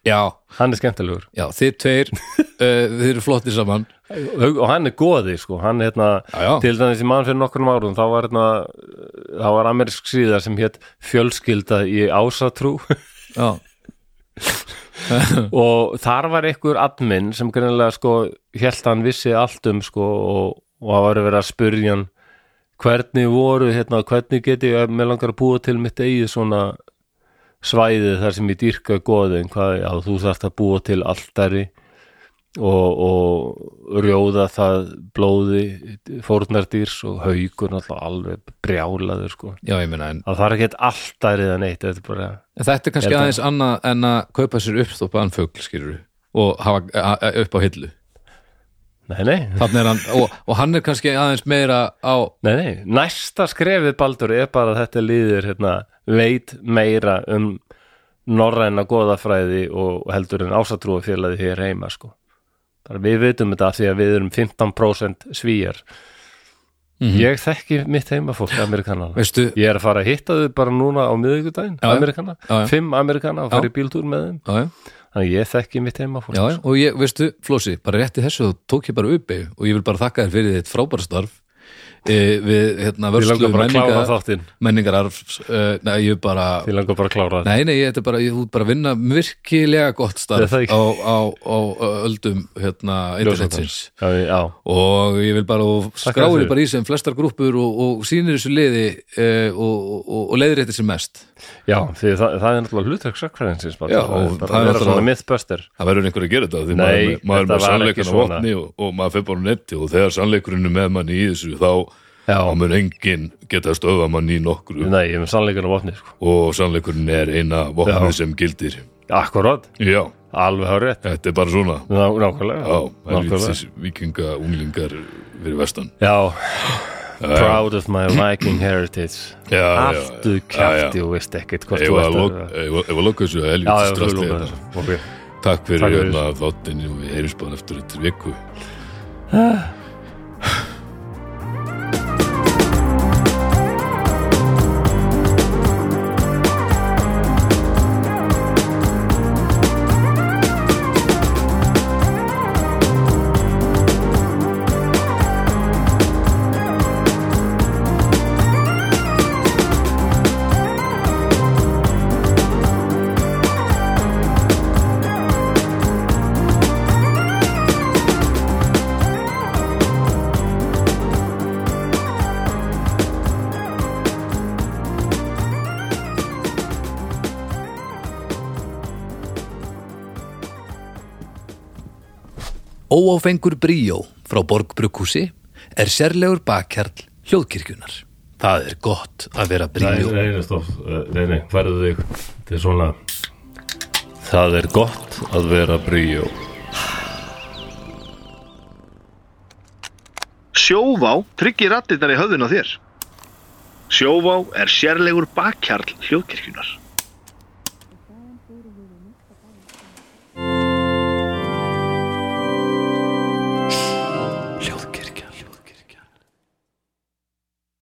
já, Hann er skemmtilegur. Já, þið tveir uh, <laughs> þið eru flottir saman. Og hann er goði sko. Hann er hérna, Já, já. til dæmis í mann fyrir nokkrum árum þá var hérna þá var amerísk síða sem hétt fjölskylda í ásatrú. Já, <laughs> og þar var einhver admin sem greinilega sko hélt hann vissi allt um sko og, og það var verið að spyrja hann hvernig voru hérna, hvernig geti ég með langar að búa til mitt eigið svona svæði þar sem ég dýrka goðin, hvað, já, þú þarft að búa til alltari og, og rjóða það blóði fórnardýrs og haugur náttúrulega alveg brjálaður sko já, ég meina en að það er ekkert alltarið að neitt þetta er bara, Þetta er kannski aðeins annað en að kaupa sér uppstoppaðan fugl, skilur og hafa upp á hillu. Nei nei. Er hann, og, og hann er kannski aðeins meira á, Nei, nei, næsta skrefið Baldur er bara að þetta líður hérna, veit meira um norræna goðafræði og heldur en ásatrúafélagi hér heima sko. bara við vitum þetta því að við erum 15% svíjar ég þekki mitt heimafólk amerikanana veistu, ég er að fara að hitta þau bara núna á já. amerikana, Já, já. fimm amerikana og fara í bíltúr með þeim. Já, já, þannig að ég þekki mitt heimafólk og ég, veistu, Flósi, bara rétti þessu, þá tók ég bara upp og ég vil bara þakka þér fyrir þitt frábæra starf. e, við, hérna, vörslu menningar, þáttinn. menningararf, e, nei, ég bara, Við langar bara að klára nei, nei, ég, þetta er bara, ég, ert bara að vinna virkilega gott starf á, á, á, öldum, hérna, internetsins. Já, já, og ég vil bara fyrir. bara í sem flestar grúppur og, og sýnir þessu liði eh, og, og, og leiðir þetta sem mest. Já, því það, það er náttúrulega hlutverk sakfræðinsins bara, Já, það er náttúrulega- mythbuster. Það verður einhver að gera þetta Nei, maður, er með- þetta sannleikurinn á vopni og, maður fyrir bara netti og þegar sannleikurinn er með manni í þessu þá, Já, þá mun enginn geta stöða manni í nokkru. Nei, ég er með sannleikur á vopni sko. og sannleikurinn er eina vopnið Já. sem gildir. Akkurát, já, alveg hár rétt þetta er bara svona. Ná, Nákvæmlega. Já, það er nákvæmlega. þessi vikinga unglingar fyrir vestan. Já, proud of my Viking heritage. Já, Aftu kjafti og veist ekkert hvort ef þú að ert lok- ef að- ef að loka þessu Já, helvítið já, þú strastli lóka hérna. þessu. Ok, Takk fyrir Takk fyrir. hérna þáttinni og við heyrum spáðan eftir þetta viku Óáfengur bríó frá Borgbrukkúsi er sérlegur bakkjarl hljóðkirkjunar. Það er gott að vera bríó. nei, nei, stopp, Eh, nei, nei, færðu þig Þetta er svona Það er gott að vera bríó Sjóvá tryggir rattirnar í höfðun á þér. Sjóvá er sérlegur bakkjarl hljóðkirkjunar.